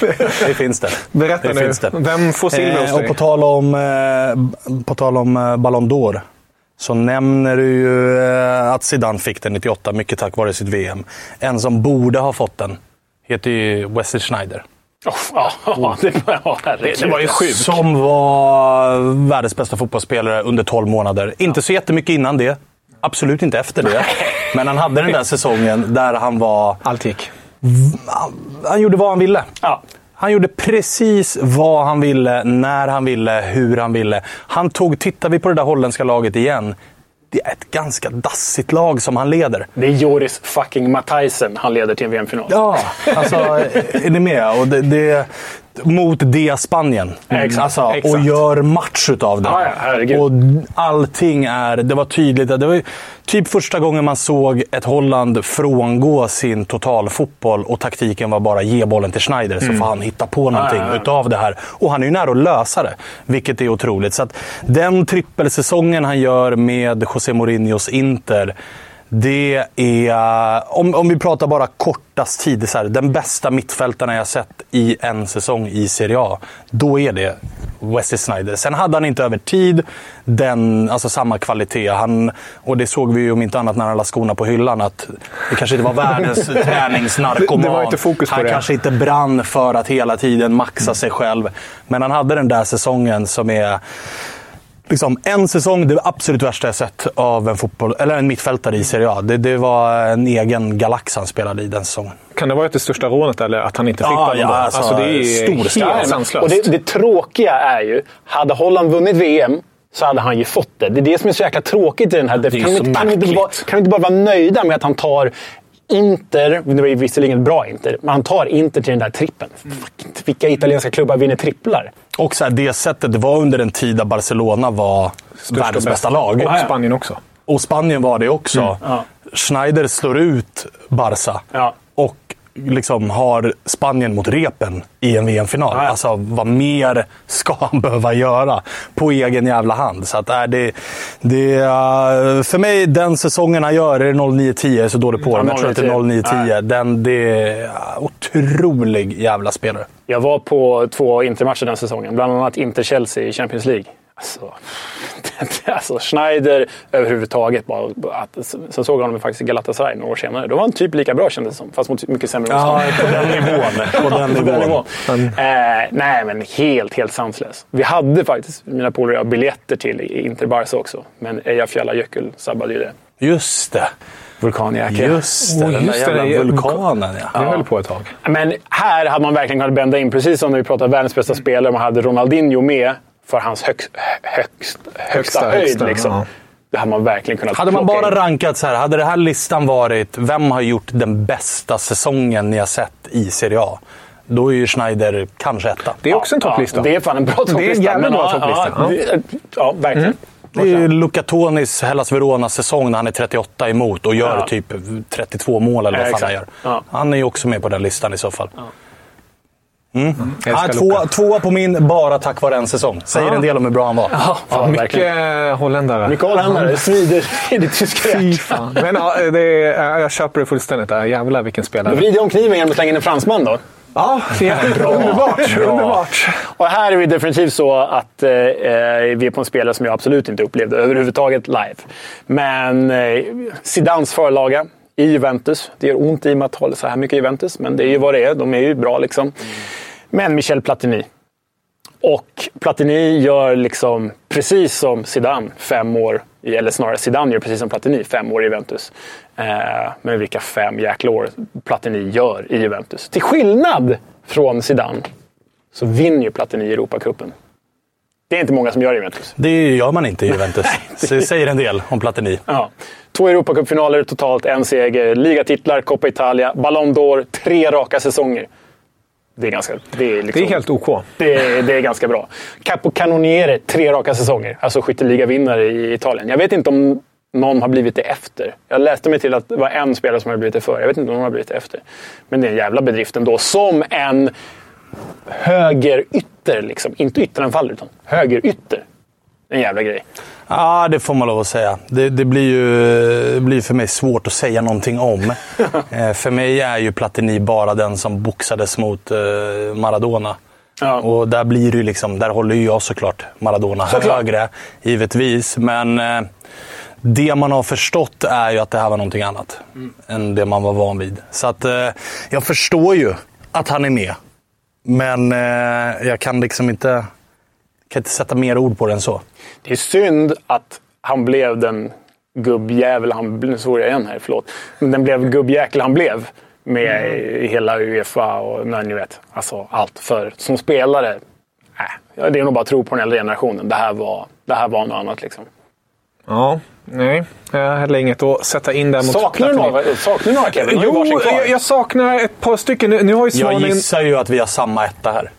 Det finns det. Berätta det nu. Finns det. Vem får silver hos Eh, och dig? på tal om, eh, på tal om eh, Ballon d'Or. Så nämner du ju eh, att Zidane fick den 98, mycket tack vare sitt VM. En som borde ha fått den heter ju Wesley Schneider. oh, ja, det, ja, herregud. Det var ju sjukt. Som var världens bästa fotbollsspelare under 12 månader. Inte så jättemycket innan det. Absolut inte efter det. Men han hade den där säsongen där han var... Allt gick. Han gjorde vad han ville. Ja. Han gjorde precis vad han ville, när han ville, hur han ville. Han tog, tittar vi på det där holländska laget igen, det är ett ganska dassigt lag som han leder. Det är Joris fucking Matthijsen han leder till en VM-final. Ja, alltså är ni med? Och det, det, mot det Spanien. Exakt, Alltså. Och gör match utav det. Ja, ja, och allting är... Det var tydligt. Det var typ första gången man såg ett Holland frångå sin totalfotboll och taktiken var bara ge bollen till Schneider så får han hitta på någonting ja, ja. utav det här. Och han är ju nära att lösa det, vilket är otroligt. Så att den trippelsäsongen han gör med José Mourinhos Inter Det är, om, om vi pratar bara kortast tid, så här, den bästa mittfältarna jag sett i en säsong i Serie A. Då är det Wesley Sneijder. Sen hade han inte över tid den, alltså samma kvalitet. Han, och det såg vi ju om inte annat när han la skorna på hyllan. Att det kanske inte var världens träningsnarkoman. Det var inte fokus på han det. kanske inte brann för att hela tiden maxa sig själv. Men han hade den där säsongen som är liksom, en säsong, det absolut värsta jag sett av en, fotboll, eller en mittfältare i Serie A. Det, det var en egen galax han spelade i den säsongen. Kan det varit det största rånet eller att han inte fick Ja, ja, alltså, Alltså, det är helt sanslöst. Och det, det tråkiga är ju, hade Holland vunnit VM så hade han ju fått det. Det är det som är så jäkla tråkigt i den här. är kan, inte, kan, märkligt. bara, kan de inte bara vara nöjda med att han tar Inter, det var visserligen ett bra Inter, men han tar Inter till den där trippen. Fuck, Vilka italienska klubbar vinner tripplar? Och så här, det sättet, var under en tid där Barcelona var världens bästa lag. Och Spanien också. Och Spanien var det också. Ja. Schneider slår ut Barca. Ja. Liksom har Spanien mot repen i en VM-final. Ja, ja. Alltså, vad mer ska han behöva göra på egen jävla hand? Så att, äh, det, det, är, för mig, den säsongen han gör, är det 09-10, jag är så dålig på det, Ja, men jag tror att det är 09-10. Den, det är äh, otrolig jävla spelare. Jag var på två Intermatcher den säsongen, bland annat Inter-Chelsea i Champions League. Alltså, alltså Schneider överhuvudtaget. Bara, att, sen såg jag honom faktiskt i Galatasaray några år senare. Då var han typ lika bra kändes det som, fast mot mycket sämre Ja, på den nivån. På den På den nivån. nivån. Eh, nej, men helt, helt sanslös. Vi hade faktiskt, mina polare och jag, biljetter till Inter Barca också. Men Eyjafjalla Jökull sabbade ju det. Just det. Vulkanjäkel. Just det, Oj, den där just det, jävla det är- vulkanen ja. Det höll på ett tag. Men här hade man verkligen kunnat bända in, precis som när vi pratade världens bästa spelare, man hade Ronaldinho med för hans högst, högst, högsta, Högsta, höjd. högsta, liksom. ja. Det hade man verkligen kunnat Hade man bara in. rankat så här, hade det här listan varit vem har gjort den bästa säsongen ni har sett i Serie A? Då är ju Schneider kanske etta. Det är också en topplista. Ja, det är fan en bra topplista. Det är en jävla bra ja, topplista. Ja, det- ja verkligen. Det är Luca Tonis Hellas Verona-säsong när han är 38 emot och gör Ja. typ 32 mål eller vad Ja, fan han gör. Ja. Han är ju också med på den listan i så fall. Mm. Ja, två, Luca. två på min bara tack vare en säsong. Säger Ja. en del om hur bra han var. Ja, fan, verkligen. Mycket holländare. Mycket holländare. Smider i det tyska. Men ja, det är, jag köper det fullständigt. Ja, Jävlar vilken spelare. Jag om kniven genom att slänga in en fransman då. Ja, underbart. Bra. underbart. Och här är vi definitivt så att eh, eh, vi är på en spelare som jag absolut inte upplevde överhuvudtaget live. Men eh, Zidans förlaga i Juventus. Det gör ont i mig att hålla så här mycket Juventus, men det är ju vad det är. De är ju bra liksom. Men Michel Platini. Och Platini gör liksom precis som Zidane fem år, i- eller snarare Zidane gör precis som Platini fem år i Juventus. Eh, men vilka fem jäkla år Platini gör i Juventus. Till skillnad från Zidane så vinner ju Platini Europacupen. Det är inte många som gör i Juventus. Det gör man inte i Juventus. Så det säger en del om Platini. Ja. Två Europacupfinaler totalt, en seger, ligatitlar, Coppa Italia, Ballon d'Or, tre raka säsonger. Det är, ganska, det är, liksom, Det är helt OK. det är, det är ganska bra. Capo Cannoniere, tre raka säsonger. Alltså skytteligavinnare i Italien. Jag vet inte om någon har blivit det efter. Jag läste mig till att det var en spelare som har blivit det före. Jag vet inte om någon har blivit det efter. Men det är en jävla bedrift ändå. Som en högerytter, liksom. Inte ytteranfallare, utan högerytter. En jävla grej. Ja, det får man lov att säga. Det, det blir ju det blir för mig svårt att säga någonting om. eh, för mig är ju Platini bara den som boxades mot eh, Maradona. Ja. Och där blir det liksom, där håller ju jag såklart Maradona Såklart. högre, givetvis. Men eh, det man har förstått är ju att det här var någonting annat än det man var van vid. Så att eh, jag förstår ju att han är med. Men eh, jag kan liksom inte, kan inte sätta mer ord på det än så. Det är synd att han blev den gubbjävel han blev. Nu såg jag igen här, förlåt. Men den blev gubbjäkel han blev. Med i hela Uefa och men ni vet, alltså allt. För som spelare, äh, ja, det är nog bara att tro på den äldre generationen. Det här var, det här var något annat liksom. Ja, nej. Jag har heller inget att sätta in där mot Saknar du några, saknar du några Kevin? Jo, jag, jag saknar ett par stycken. Nu, nu har ju Jag Svanen... gissar ju att vi har samma etta här.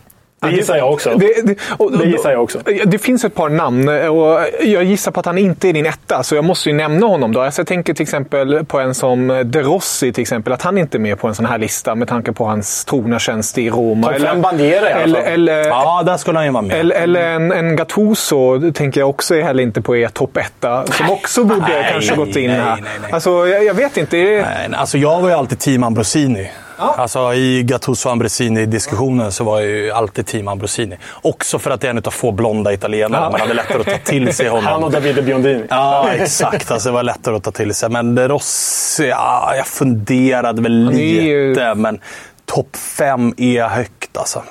Det gissar jag också. Det, det, och, Det gissar jag också. Det finns ett par namn och jag gissar på att han inte är din etta, så jag måste ju nämna honom då. Alltså jag tänker till exempel på en som De Rossi, till exempel, att han inte är med på en sån här lista med tanke på hans trogna tjänst i Roma. Topp fem alla eller, fall. eller, Ja, där skulle han ju vara med. eller, eller en, en Gattuso, tänker jag också är heller inte på er topp etta, som också borde Nej, kanske gått in nej, här. nej, nej. Alltså, jag, jag vet inte. Är, Nej, nej, Alltså jag var ju alltid team Ambrosini. Alltså I Gattuso Ambrosini-diskussionen så var jag ju alltid team Ambrosini. Också för att det är en av få blonda italienare. Man hade lättare att ta till sig honom. Han och Davide Biondini. Ja, exakt. Alltså, det var lättare att ta till sig. Men De Rossi, ja, jag funderade väl är ju- lite. Men topp fem är högt alltså.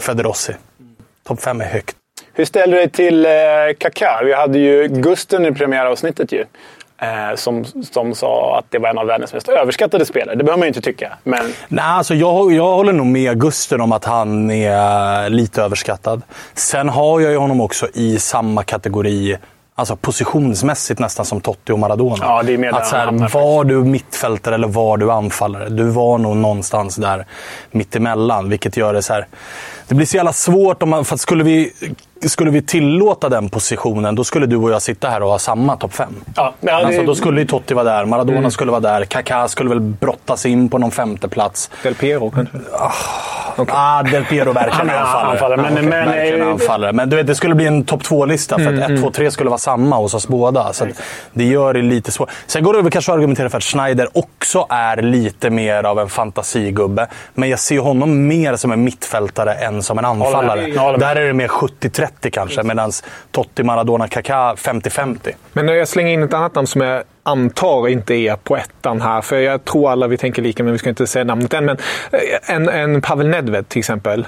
För De Rossi. Topp fem är högt. Hur ställer du dig till eh, Kaká? Vi hade ju Gusten i premiäravsnittet ju. Eh, som, som sa att det var en av världens mest överskattade spelare. Det behöver man ju inte tycka. Men Nej, alltså jag, jag håller nog med Gusten om att han är lite överskattad. Sen har jag ju honom också i samma kategori, alltså positionsmässigt nästan som Totti och Maradona. Ja, det är mer där att så här, var du mittfältare eller var du anfallare? Du var nog någonstans där mittemellan, vilket gör det så här... Det blir så jävla svårt om man... För att skulle vi, skulle vi tillåta den positionen, då skulle du och jag sitta här och ha samma topp fem. Ja, men ja, det- Alltså, då skulle ju Totti vara där, Maradona skulle vara där, Kaká skulle väl brottas in på någon femte plats. Del Piero kanske? Ah, Del Piero verkligen anfallare. anfallare, men- Ah, okej. men- verkligen eh, anfallare. Men du vet, det skulle bli en topp två-lista för att 1, 2, 3 skulle vara samma hos oss båda. Så att det gör det lite svårt. Sen går det väl kanske att argumentera för att Schneider också är lite mer av en fantasigubbe. Men jag ser honom mer som en mittfältare än som en anfallare. Där är det mer 70-30 kanske, medan Totti, Maradona, Kaká 50-50. Men jag slänger in ett annat namn som jag antar inte är på ettan här. För jag tror alla vi tänker lika, men vi ska inte säga namnet än. Men eh, en, en Pavel Nedved till exempel.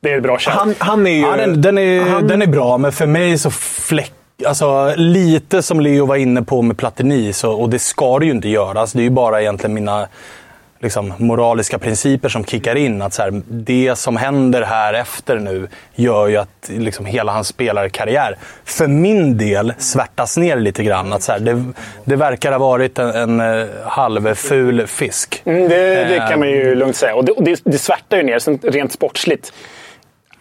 det är ett bra shout. Han, han är ju... Ja, den, den, är, han- den är bra, men för mig så fläck... Alltså, lite som Leo var inne på med Platini, så, och det ska det ju inte göras. Det är ju bara egentligen mina liksom, moraliska principer som kickar in. Att så här, det som händer här efter nu gör ju att liksom, hela hans spelarkarriär, för min del, svärtas ner lite grann. Att, så här, det, det verkar ha varit en, en eh, halvful fisk. Mm, det, det kan man ju lugnt säga. Och det, det, det svärtar ju ner, rent sportsligt.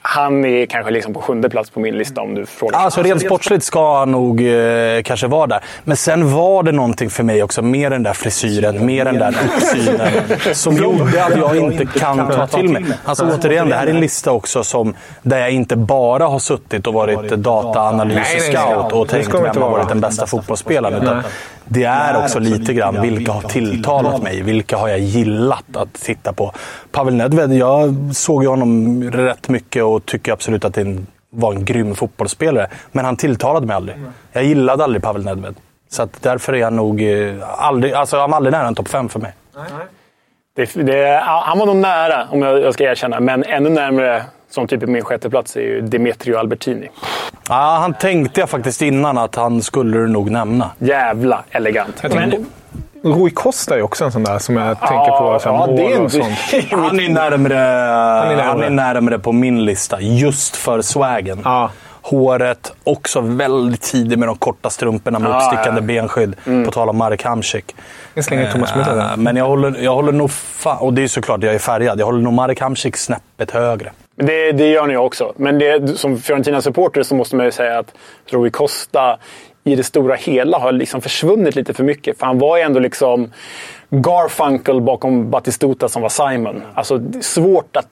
Han är kanske liksom på sjunde plats på min lista om du frågar. Alltså rent sportsligt ska han nog eh, kanske vara där. Men sen var det någonting för mig också, med den där frisyren, med den där uppsynen, som gjorde att jag inte kan ta till mig. Alltså återigen, det här är en lista också som, där jag inte bara har suttit och varit Nej, nej, dataanalys-scout och tänkt vem har varit den bästa fotbollsspelaren. Utan det är också lite grann vilka har tilltalat mig, vilka har jag gillat att titta på. Pavel Nedved, jag såg ju honom rätt mycket och tycker absolut att det var en grym fotbollsspelare. Men han tilltalade mig aldrig. Jag gillade aldrig Pavel Nedved. Så att därför är han nog eh, aldrig, alltså han var aldrig nära en topp fem för mig. Det, det, han var nog nära, om jag, jag ska erkänna. Men ännu närmare, som typ min sjätte plats är ju Demetrio Albertini. Ja, han tänkte jag faktiskt innan att han skulle du nog nämna. Jävla elegant. Rui Costa är också en sån där som jag tänker på. Ja, mål det är och sånt. Han är närmre, han är närmre. är närmre på min lista, just för swagen. Ja. Håret, också väldigt tidig med de korta strumporna med Ja, uppstickande ja. benskydd. På tal om Marek Hamsik. Jag slänger Thomas Müller Eh, där. Men jag håller, jag håller nog... Fa- och det är såklart, jag är färgad. Jag håller nog Marek Hamsik snäppet högre. Det, det gör ni också. Men det, som Fiorentina-supporter så måste man ju säga att Rui Costa i det stora hela har liksom försvunnit lite för mycket. För han var ju ändå liksom Garfunkel bakom Batistuta som var Simon. Alltså svårt att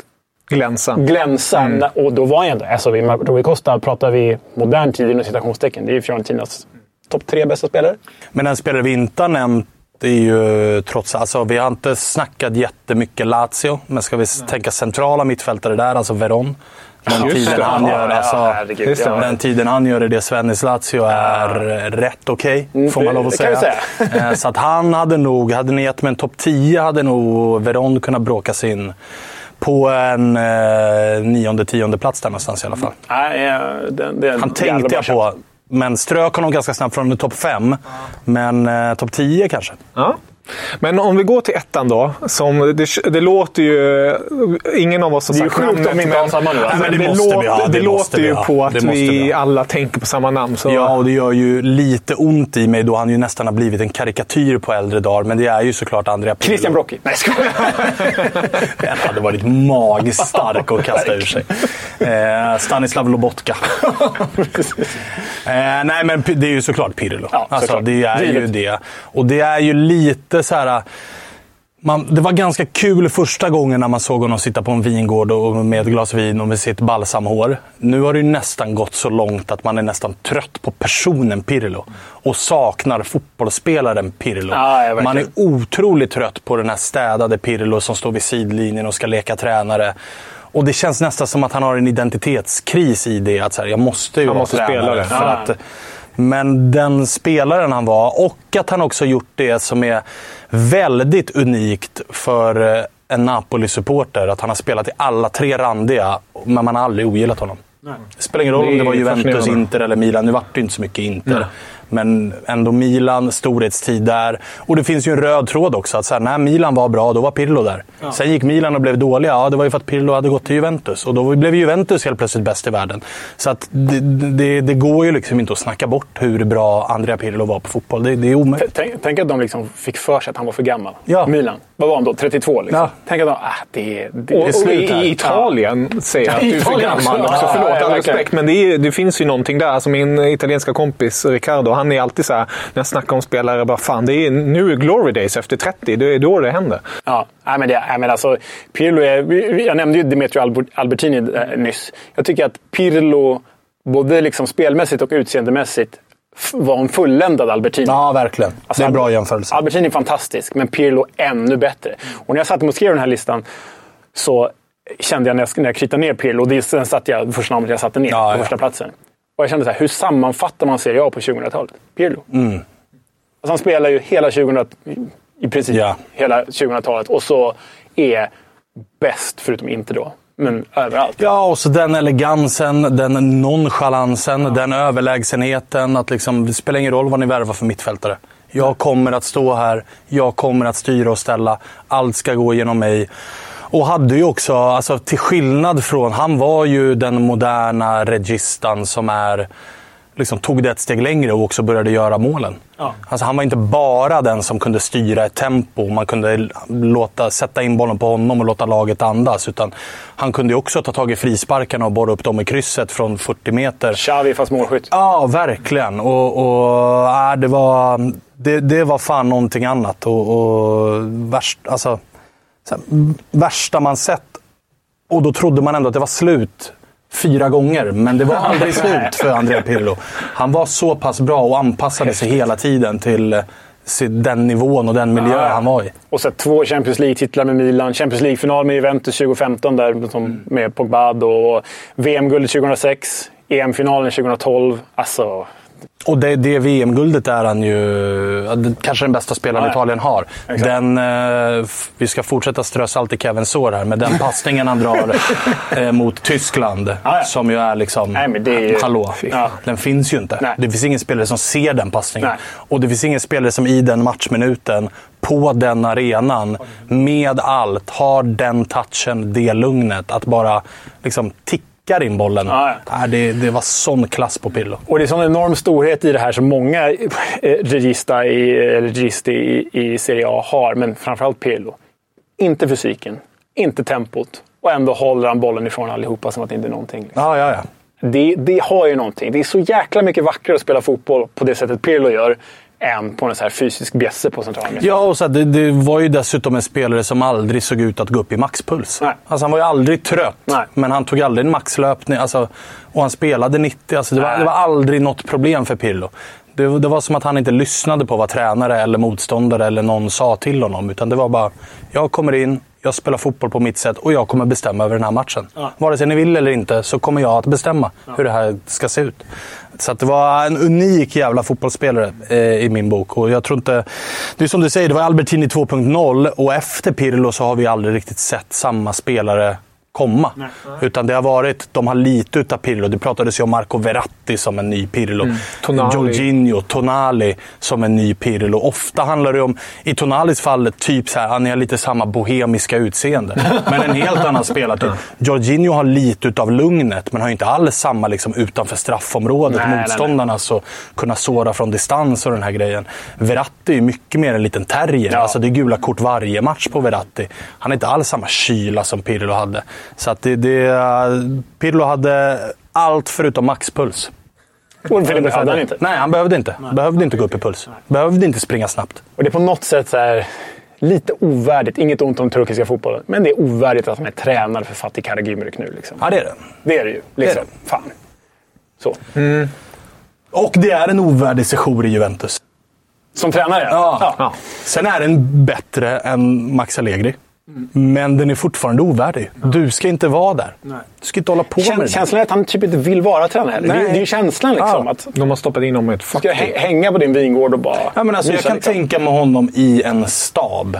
Glänsa. glänsa. Och då var han ju ändå... Alltså, vi- Rui Costa pratar vi modern tid inom citationstecken. Det är ju Fiorentinas topp tre bästa spelare. Men en spelare vi inte har nämnt är ju trots alltså Vi har inte snackat jättemycket Lazio, men ska vi s- tänka centrala mittfältare där, alltså Veron. Den Just tiden det. han Ja, gör, ja, alltså, herregud, det. ja. den tiden han gör i det Svennis Lazio är rätt okej, får man det- lov att det säga. vi Eh, Så att han hade nog, hade ni gett mig en topp 10 hade nog Veron kunnat bråka sig in på en eh, nionde, tionde plats där någonstans i alla fall. Nej, eh, den, den, Han tänkte jag på, men strök honom ganska snabbt från topp 5. Men eh, topp 10 kanske. Ja. Men om vi går till ettan då. Som det, det låter ju... Ingen av oss har Det är ju sagt sjukt namnet. om vi inte har samma nu. alltså. men det det, måste låter, vi ha, det, det låter ju på att Det vi vi alla tänker på samma namn. Så. Ja, och det gör ju lite ont i mig då han ju nästan har blivit en karikatyr på äldre dagar. Men det är ju såklart Andrea Pirlo. Christian Brocchi. Nej, jag skojar. Den hade varit magiskt stark att kasta ur sig. Eh, Stanislav Lobotka. eh, nej, men det är ju såklart Pirlo. Ja, alltså, såklart. det är ju Givet. det. Och det är ju lite så här... Man, det var ganska kul första gången när man såg honom sitta på en vingård och med ett glas vin och med sitt balsamhår. Nu har det ju nästan gått så långt att man är nästan trött på personen Pirlo. Och saknar fotbollsspelaren Pirlo. Verkligen. man är otroligt trött på den här städade Pirlo som står vid sidlinjen och ska leka tränare. Och det känns nästan som att han har en identitetskris i det. Att så här, jag måste ju Han vara måste tränare. spela det. För att, men den spelaren han var och att han också gjort det som är väldigt unikt för eh, en Napoli-supporter. Att han har spelat i alla tre randiga, men man har aldrig ogillat honom. Det spelar ingen roll Det om det var Juventus. Inter eller Milan. Nu vart det inte så mycket Inter. Men ändå Milan, storhetstid där. Och det finns ju en röd tråd också. Att så här, när Milan var bra, då var Pirlo där. Sen gick Milan och blev dåliga. Ja, det var ju för att Pirlo hade gått till Juventus. Och då blev Juventus helt plötsligt bäst i världen. Så att det, det, det går ju liksom inte att snacka bort hur bra Andrea Pirlo var på fotboll. Det, det är omöjligt. Tänk, tänk att de liksom fick för sig att han var för gammal. Ja. Milan. Vad var han då? 32 liksom. Ja. Tänk att de... Ah, det, det, Och, är och slut här. i, i Italien säger jag att Ja, du är för gammal också. också. Ja, Förlåt, ja, all respekt. Men det, är, det finns ju någonting där. Alltså min italienska kompis Riccardo, han är alltid så här, när jag snackar om spelare, bara fan, det är nu är glory days efter 30. Det är då det händer. Ja, nej, men det, nej, men alltså, Pirlo är, jag nämnde ju Demetrio Albert- Albertini eh, nyss. Jag tycker att Pirlo, både liksom spelmässigt och utseendemässigt, var en fulländad Albertini. Ja, verkligen. Alltså, det är en bra jämförelse. Albertini är fantastisk, men Pirlo ännu bättre. Och när jag satt och skrev den här listan så kände jag när jag, när jag kritade ner Pirlo, och det, sen satte jag första namnet jag satte ner Ja, på ja. första platsen. Och jag kände så här, hur sammanfattar man Serie A på 2000-talet? Pirlo. Mm. Alltså han spelar ju hela 2000 i princip Ja. hela 2000-talet och så är bäst, förutom inte då, men överallt. Ja, och så den elegansen, den nonchalansen, den överlägsenheten. Att liksom, det spelar ingen roll vad ni värvar för mittfältare. Jag kommer att stå här, jag kommer att styra och ställa. Allt ska gå genom mig. Och hade ju också, alltså, till skillnad från... Han var ju den moderna registan som är liksom tog det ett steg längre och också började göra målen. Ja. Alltså, han var inte bara den som kunde styra ett tempo. Man kunde låta, sätta in bollen på honom och låta laget andas. Utan han kunde också ta tag i frisparkarna och borra upp dem i krysset från 40 meter. Xavi fast målskytt. Ja, verkligen. Och, och, äh, det, var, det, det var fan någonting annat. Och, och värst, alltså, så här, värsta man sett. Och då trodde man ändå att det var slut fyra gånger. Men det var aldrig slut för Andrea Pirlo. Han var så pass bra och anpassade sig hela tiden till eh, den nivån och den miljö han var i. Och så två Champions League-titlar med Milan. Champions League-final med Juventus 2015 där, som med Pogba. Och VM-guldet 2006. EM-finalen 2012. Alltså, Och det, det VM-guldet är han ju kanske den bästa spelaren Ja. Italien har. Exakt. Den, eh, vi ska fortsätta strö salt i Kevins sår här, men den passningen han drar eh, mot Tyskland, Ja, ja. som ju är liksom... Nej, men det är ju- Hallå, den finns ju inte. Nej. Det finns ingen spelare som ser den passningen. Nej. Och det finns ingen spelare som i den matchminuten, på den arenan, med allt, har den touchen, det lugnet. Att bara liksom tickar in bollen. Ja, Nej, det, det var sån klass på Pirlo. Och det är sån enorm storhet i det här som många eh, regista i, eller register i, i Serie A har, men framförallt Pirlo. Inte fysiken, inte tempot och ändå håller han bollen ifrån allihopa som att det inte är någonting. liksom. Ja, ja, ja. Det, det har ju någonting. Det är så jäkla mycket vackrare att spela fotboll på det sättet Pirlo gör än på en så här fysisk bjässe på centralen. Ja, och så här, det, det var ju dessutom en spelare som aldrig såg ut att gå upp i maxpuls. Nej. Alltså, han var ju aldrig trött, Nej. men han tog aldrig en maxlöpning. Alltså, och han spelade 90. Alltså, det, var, det var aldrig något problem för Pirlo. Det, det var som att han inte lyssnade på vad tränare eller motståndare eller någon sa till honom. Utan det var bara, jag kommer in, jag spelar fotboll på mitt sätt och jag kommer bestämma över den här matchen. Vare sig ni vill eller inte så kommer jag att bestämma hur det här ska se ut. Så det var en unik jävla fotbollsspelare eh, i min bok. Och jag tror inte... Det är som du säger, det var Albertini 2.0 och efter Pirlo så har vi aldrig riktigt sett samma spelare komma. Utan det har varit, de har lite utav Pirlo. Det pratades ju om Marco Verratti som en ny Pirlo. Mm. Tonali. Jorginho, Tonali som en ny Pirlo. Ofta handlar det om, i Tonalis fall, typ så här, han har lite samma bohemiska utseende. Men en helt annan spelartyp. Jorginho har lite utav lugnet, men har inte alls samma liksom, utanför straffområdet. Nej, nej, nej. motståndarna så kunna såra från distans och den här grejen. Verratti är mycket mer en liten terrier. Ja. Alltså, det är gula kort varje match på Verratti. Han har inte alls samma kyla som Pirlo hade. Så att det, det, Pirlo hade allt förutom maxpuls. Och Filip hade han inte. Nej, han behövde inte. Behövde inte gå upp i puls. Behövde inte springa snabbt. Och det är på något sätt så här, lite ovärdigt. Inget ont om turkiska fotbollen. Men det är ovärdigt att han är tränare för Fatih Karagümrük nu. Liksom. Ja, det är det. Det är det ju. Liksom. Fan. Så. Och det är en ovärdig sejour i Juventus. Som tränare? Ja. ja. Sen är den bättre än Max Allegri. Men den är fortfarande ovärdig. Du ska inte vara där. Du ska inte hålla på med Kän, det. känslan är att han typ inte vill vara tränare heller. Det, är- Nej. det är ju känslan liksom. Ja. Att De har stoppat in honom i ett ska fack. hä- hänga på din vingård och bara Ja, men alltså, jag kan liksom. tänka mig honom i en stab.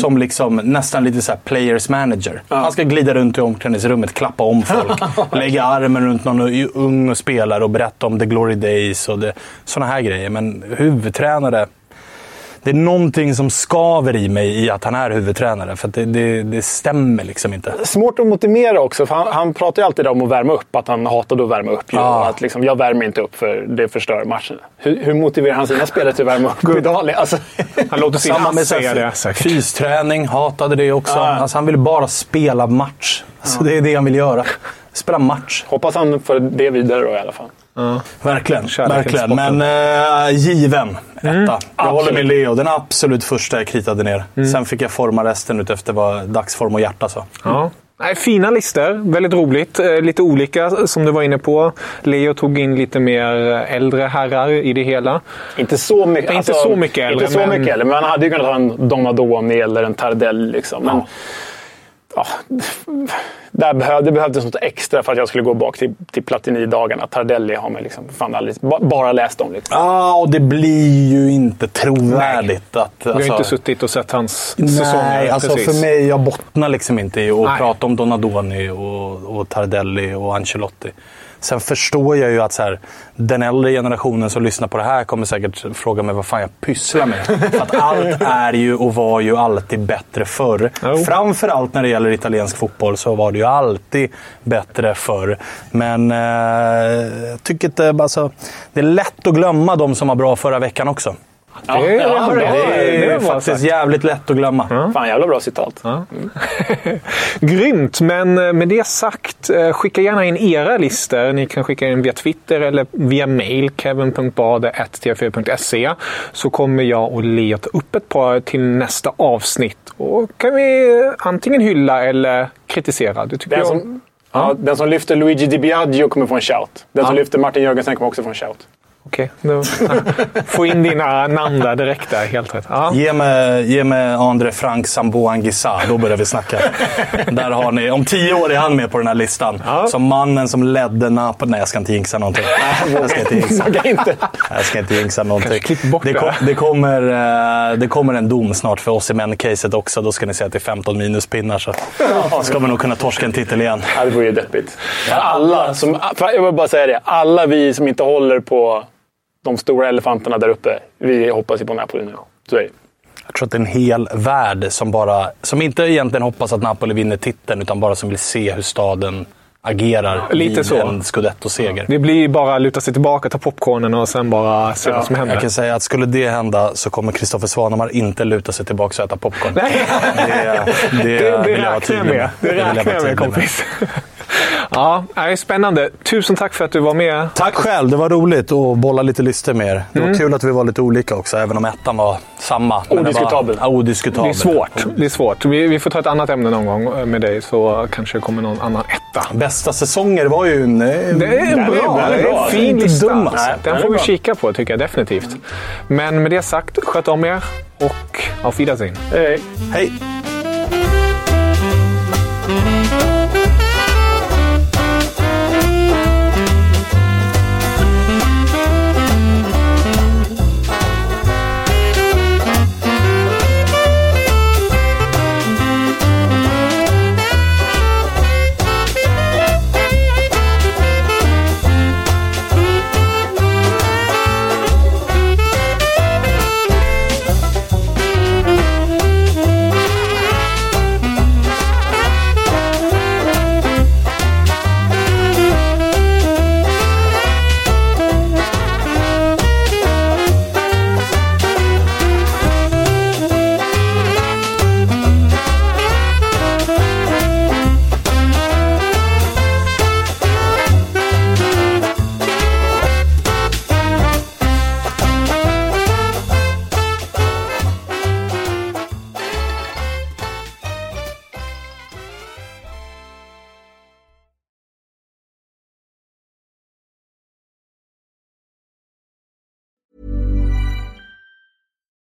Som liksom nästan lite så här players manager. Han ska glida runt i omklädningsrummet, klappa om folk. lägga armen runt någon ung spelare och berätta om the glory days och såna här grejer. Men huvudtränare. Det är någonting som skaver i mig i att han är huvudtränare. För att det, det, det stämmer liksom inte. Svårt att motivera också, för han, han pratar ju alltid om att värma upp. Att han hatade att värma upp. Och Att liksom, jag värmer inte upp för det förstör matchen. Hur, hur motiverar han sina spelare till att värma upp idag? Alltså, Han låter sin Samma med säga det säkert. Fysträning, hatade det också. Ja. Alltså, han ville bara spela match. Alltså, Det är det han vill göra. Spela match. hoppas han får det vidare då i alla fall. Verkligen. Kärleken verkligen. sporten. Men äh, given etta. Jag håller Absolut. med Leo. Den absolut första jag kritade ner. Sen fick jag forma resten utefter vad dagsform och hjärta sa. Ja. Nej, fina listor. Väldigt roligt. Eh, Lite olika som du var inne på. Leo tog in lite mer äldre herrar i det hela. Inte så mycket, Inte så mycket äldre, Inte så men- mycket äldre, men man hade ju kunnat ha en Donadoni eller en Tardelli. Liksom. Men, ja. Där behöv, det behövdes något extra för att jag skulle gå bak till, till Platini-dagarna. Tardelli har man liksom fan aldrig, ba- bara läst om. Liksom. Ja, och det blir ju inte trovärdigt. Att, Du har alltså, inte suttit och sett hans säsonger. Nej, alltså precis. för mig, jag bottnar liksom inte i att Nej. prata om Donadoni och, och Tardelli och Ancelotti. Sen förstår jag ju att så här, den äldre generationen som lyssnar på det här kommer säkert fråga mig vad fan jag pysslar med. För att allt är ju och var ju alltid bättre förr. Jo. Framförallt när det gäller italiensk fotboll så var det ju alltid bättre förr. Men eh, jag tycker inte... Alltså, det är lätt att glömma de som var bra förra veckan också. Det är, Ja, det bra. är, Det är faktiskt sagt. jävligt lätt att glömma. Fan, jävla bra citat. Grymt, men eh, med det sagt, eh, skicka gärna in era listor. Ni kan skicka in via Twitter eller via mail, kevin.bade.tf4.se. Så kommer jag och Leo ta upp ett par till nästa avsnitt. Och kan vi antingen hylla eller kritisera. Det tycker Den jag. som, ja, den som lyfter Luigi Di Biagio kommer få en shout. Den som Ja. lyfter Martin Jörgensen kommer också få en shout. Okej, då- få in dina namn där direkt. Där, helt rätt. Ja. Ge mig, ge mig André Frank Sambo Anguissa, då börjar vi snacka. Där har ni, om tio år är han med på den här listan. Ja. Som mannen som ledde Napoli. Nej, jag ska inte jinxa någonting. Jag ska inte jinxa. Inte. Jag ska inte jinxa någonting. klipp bort det, kom, det, kommer, eh, det kommer en dom snart för oss i caset också. Då ska ni se att det är 15 minuspinnar. Så ska vi nog kunna torska en titel igen. Ja, det vore ju deppigt. Alla som, jag vill bara säga det. Alla vi som inte håller på de stora elefanterna där uppe, vi hoppas ju på Napoli nu. Så är det. Jag tror att det är en hel värld som, bara, som inte egentligen hoppas att Napoli vinner titeln, utan bara som vill se hur staden agerar Lite vid så. en scudetto-seger. Det blir bara luta sig tillbaka, ta popcornen och sen bara se vad som händer. Jag kan säga att skulle det hända så kommer Kristoffer Svanemar inte luta sig tillbaka och äta popcorn. Nej. Det, det, Det, det vill jag vara tydlig med. Det räknar jag med kompis. Ja, det är spännande. Tusen tack för att du var med. Tack själv, det var roligt att bolla lite listor med er. Det var Mm. kul att vi var lite olika också, även om ettan var samma. Det var- Odiskutabel. Ja, odiskutabel. Det är svårt. Det är svårt. Vi, vi får ta ett annat ämne någon gång eh, med dig så kanske det kommer någon annan etta. Bästa säsonger var ju en... Det är en Den är bra, bra, det är bra. en fin lista. dum, alltså. Nej, Den får vi bra. kika på tycker jag definitivt. Men med det sagt, sköt om er och auf Wiedersehen. Hej. Hej!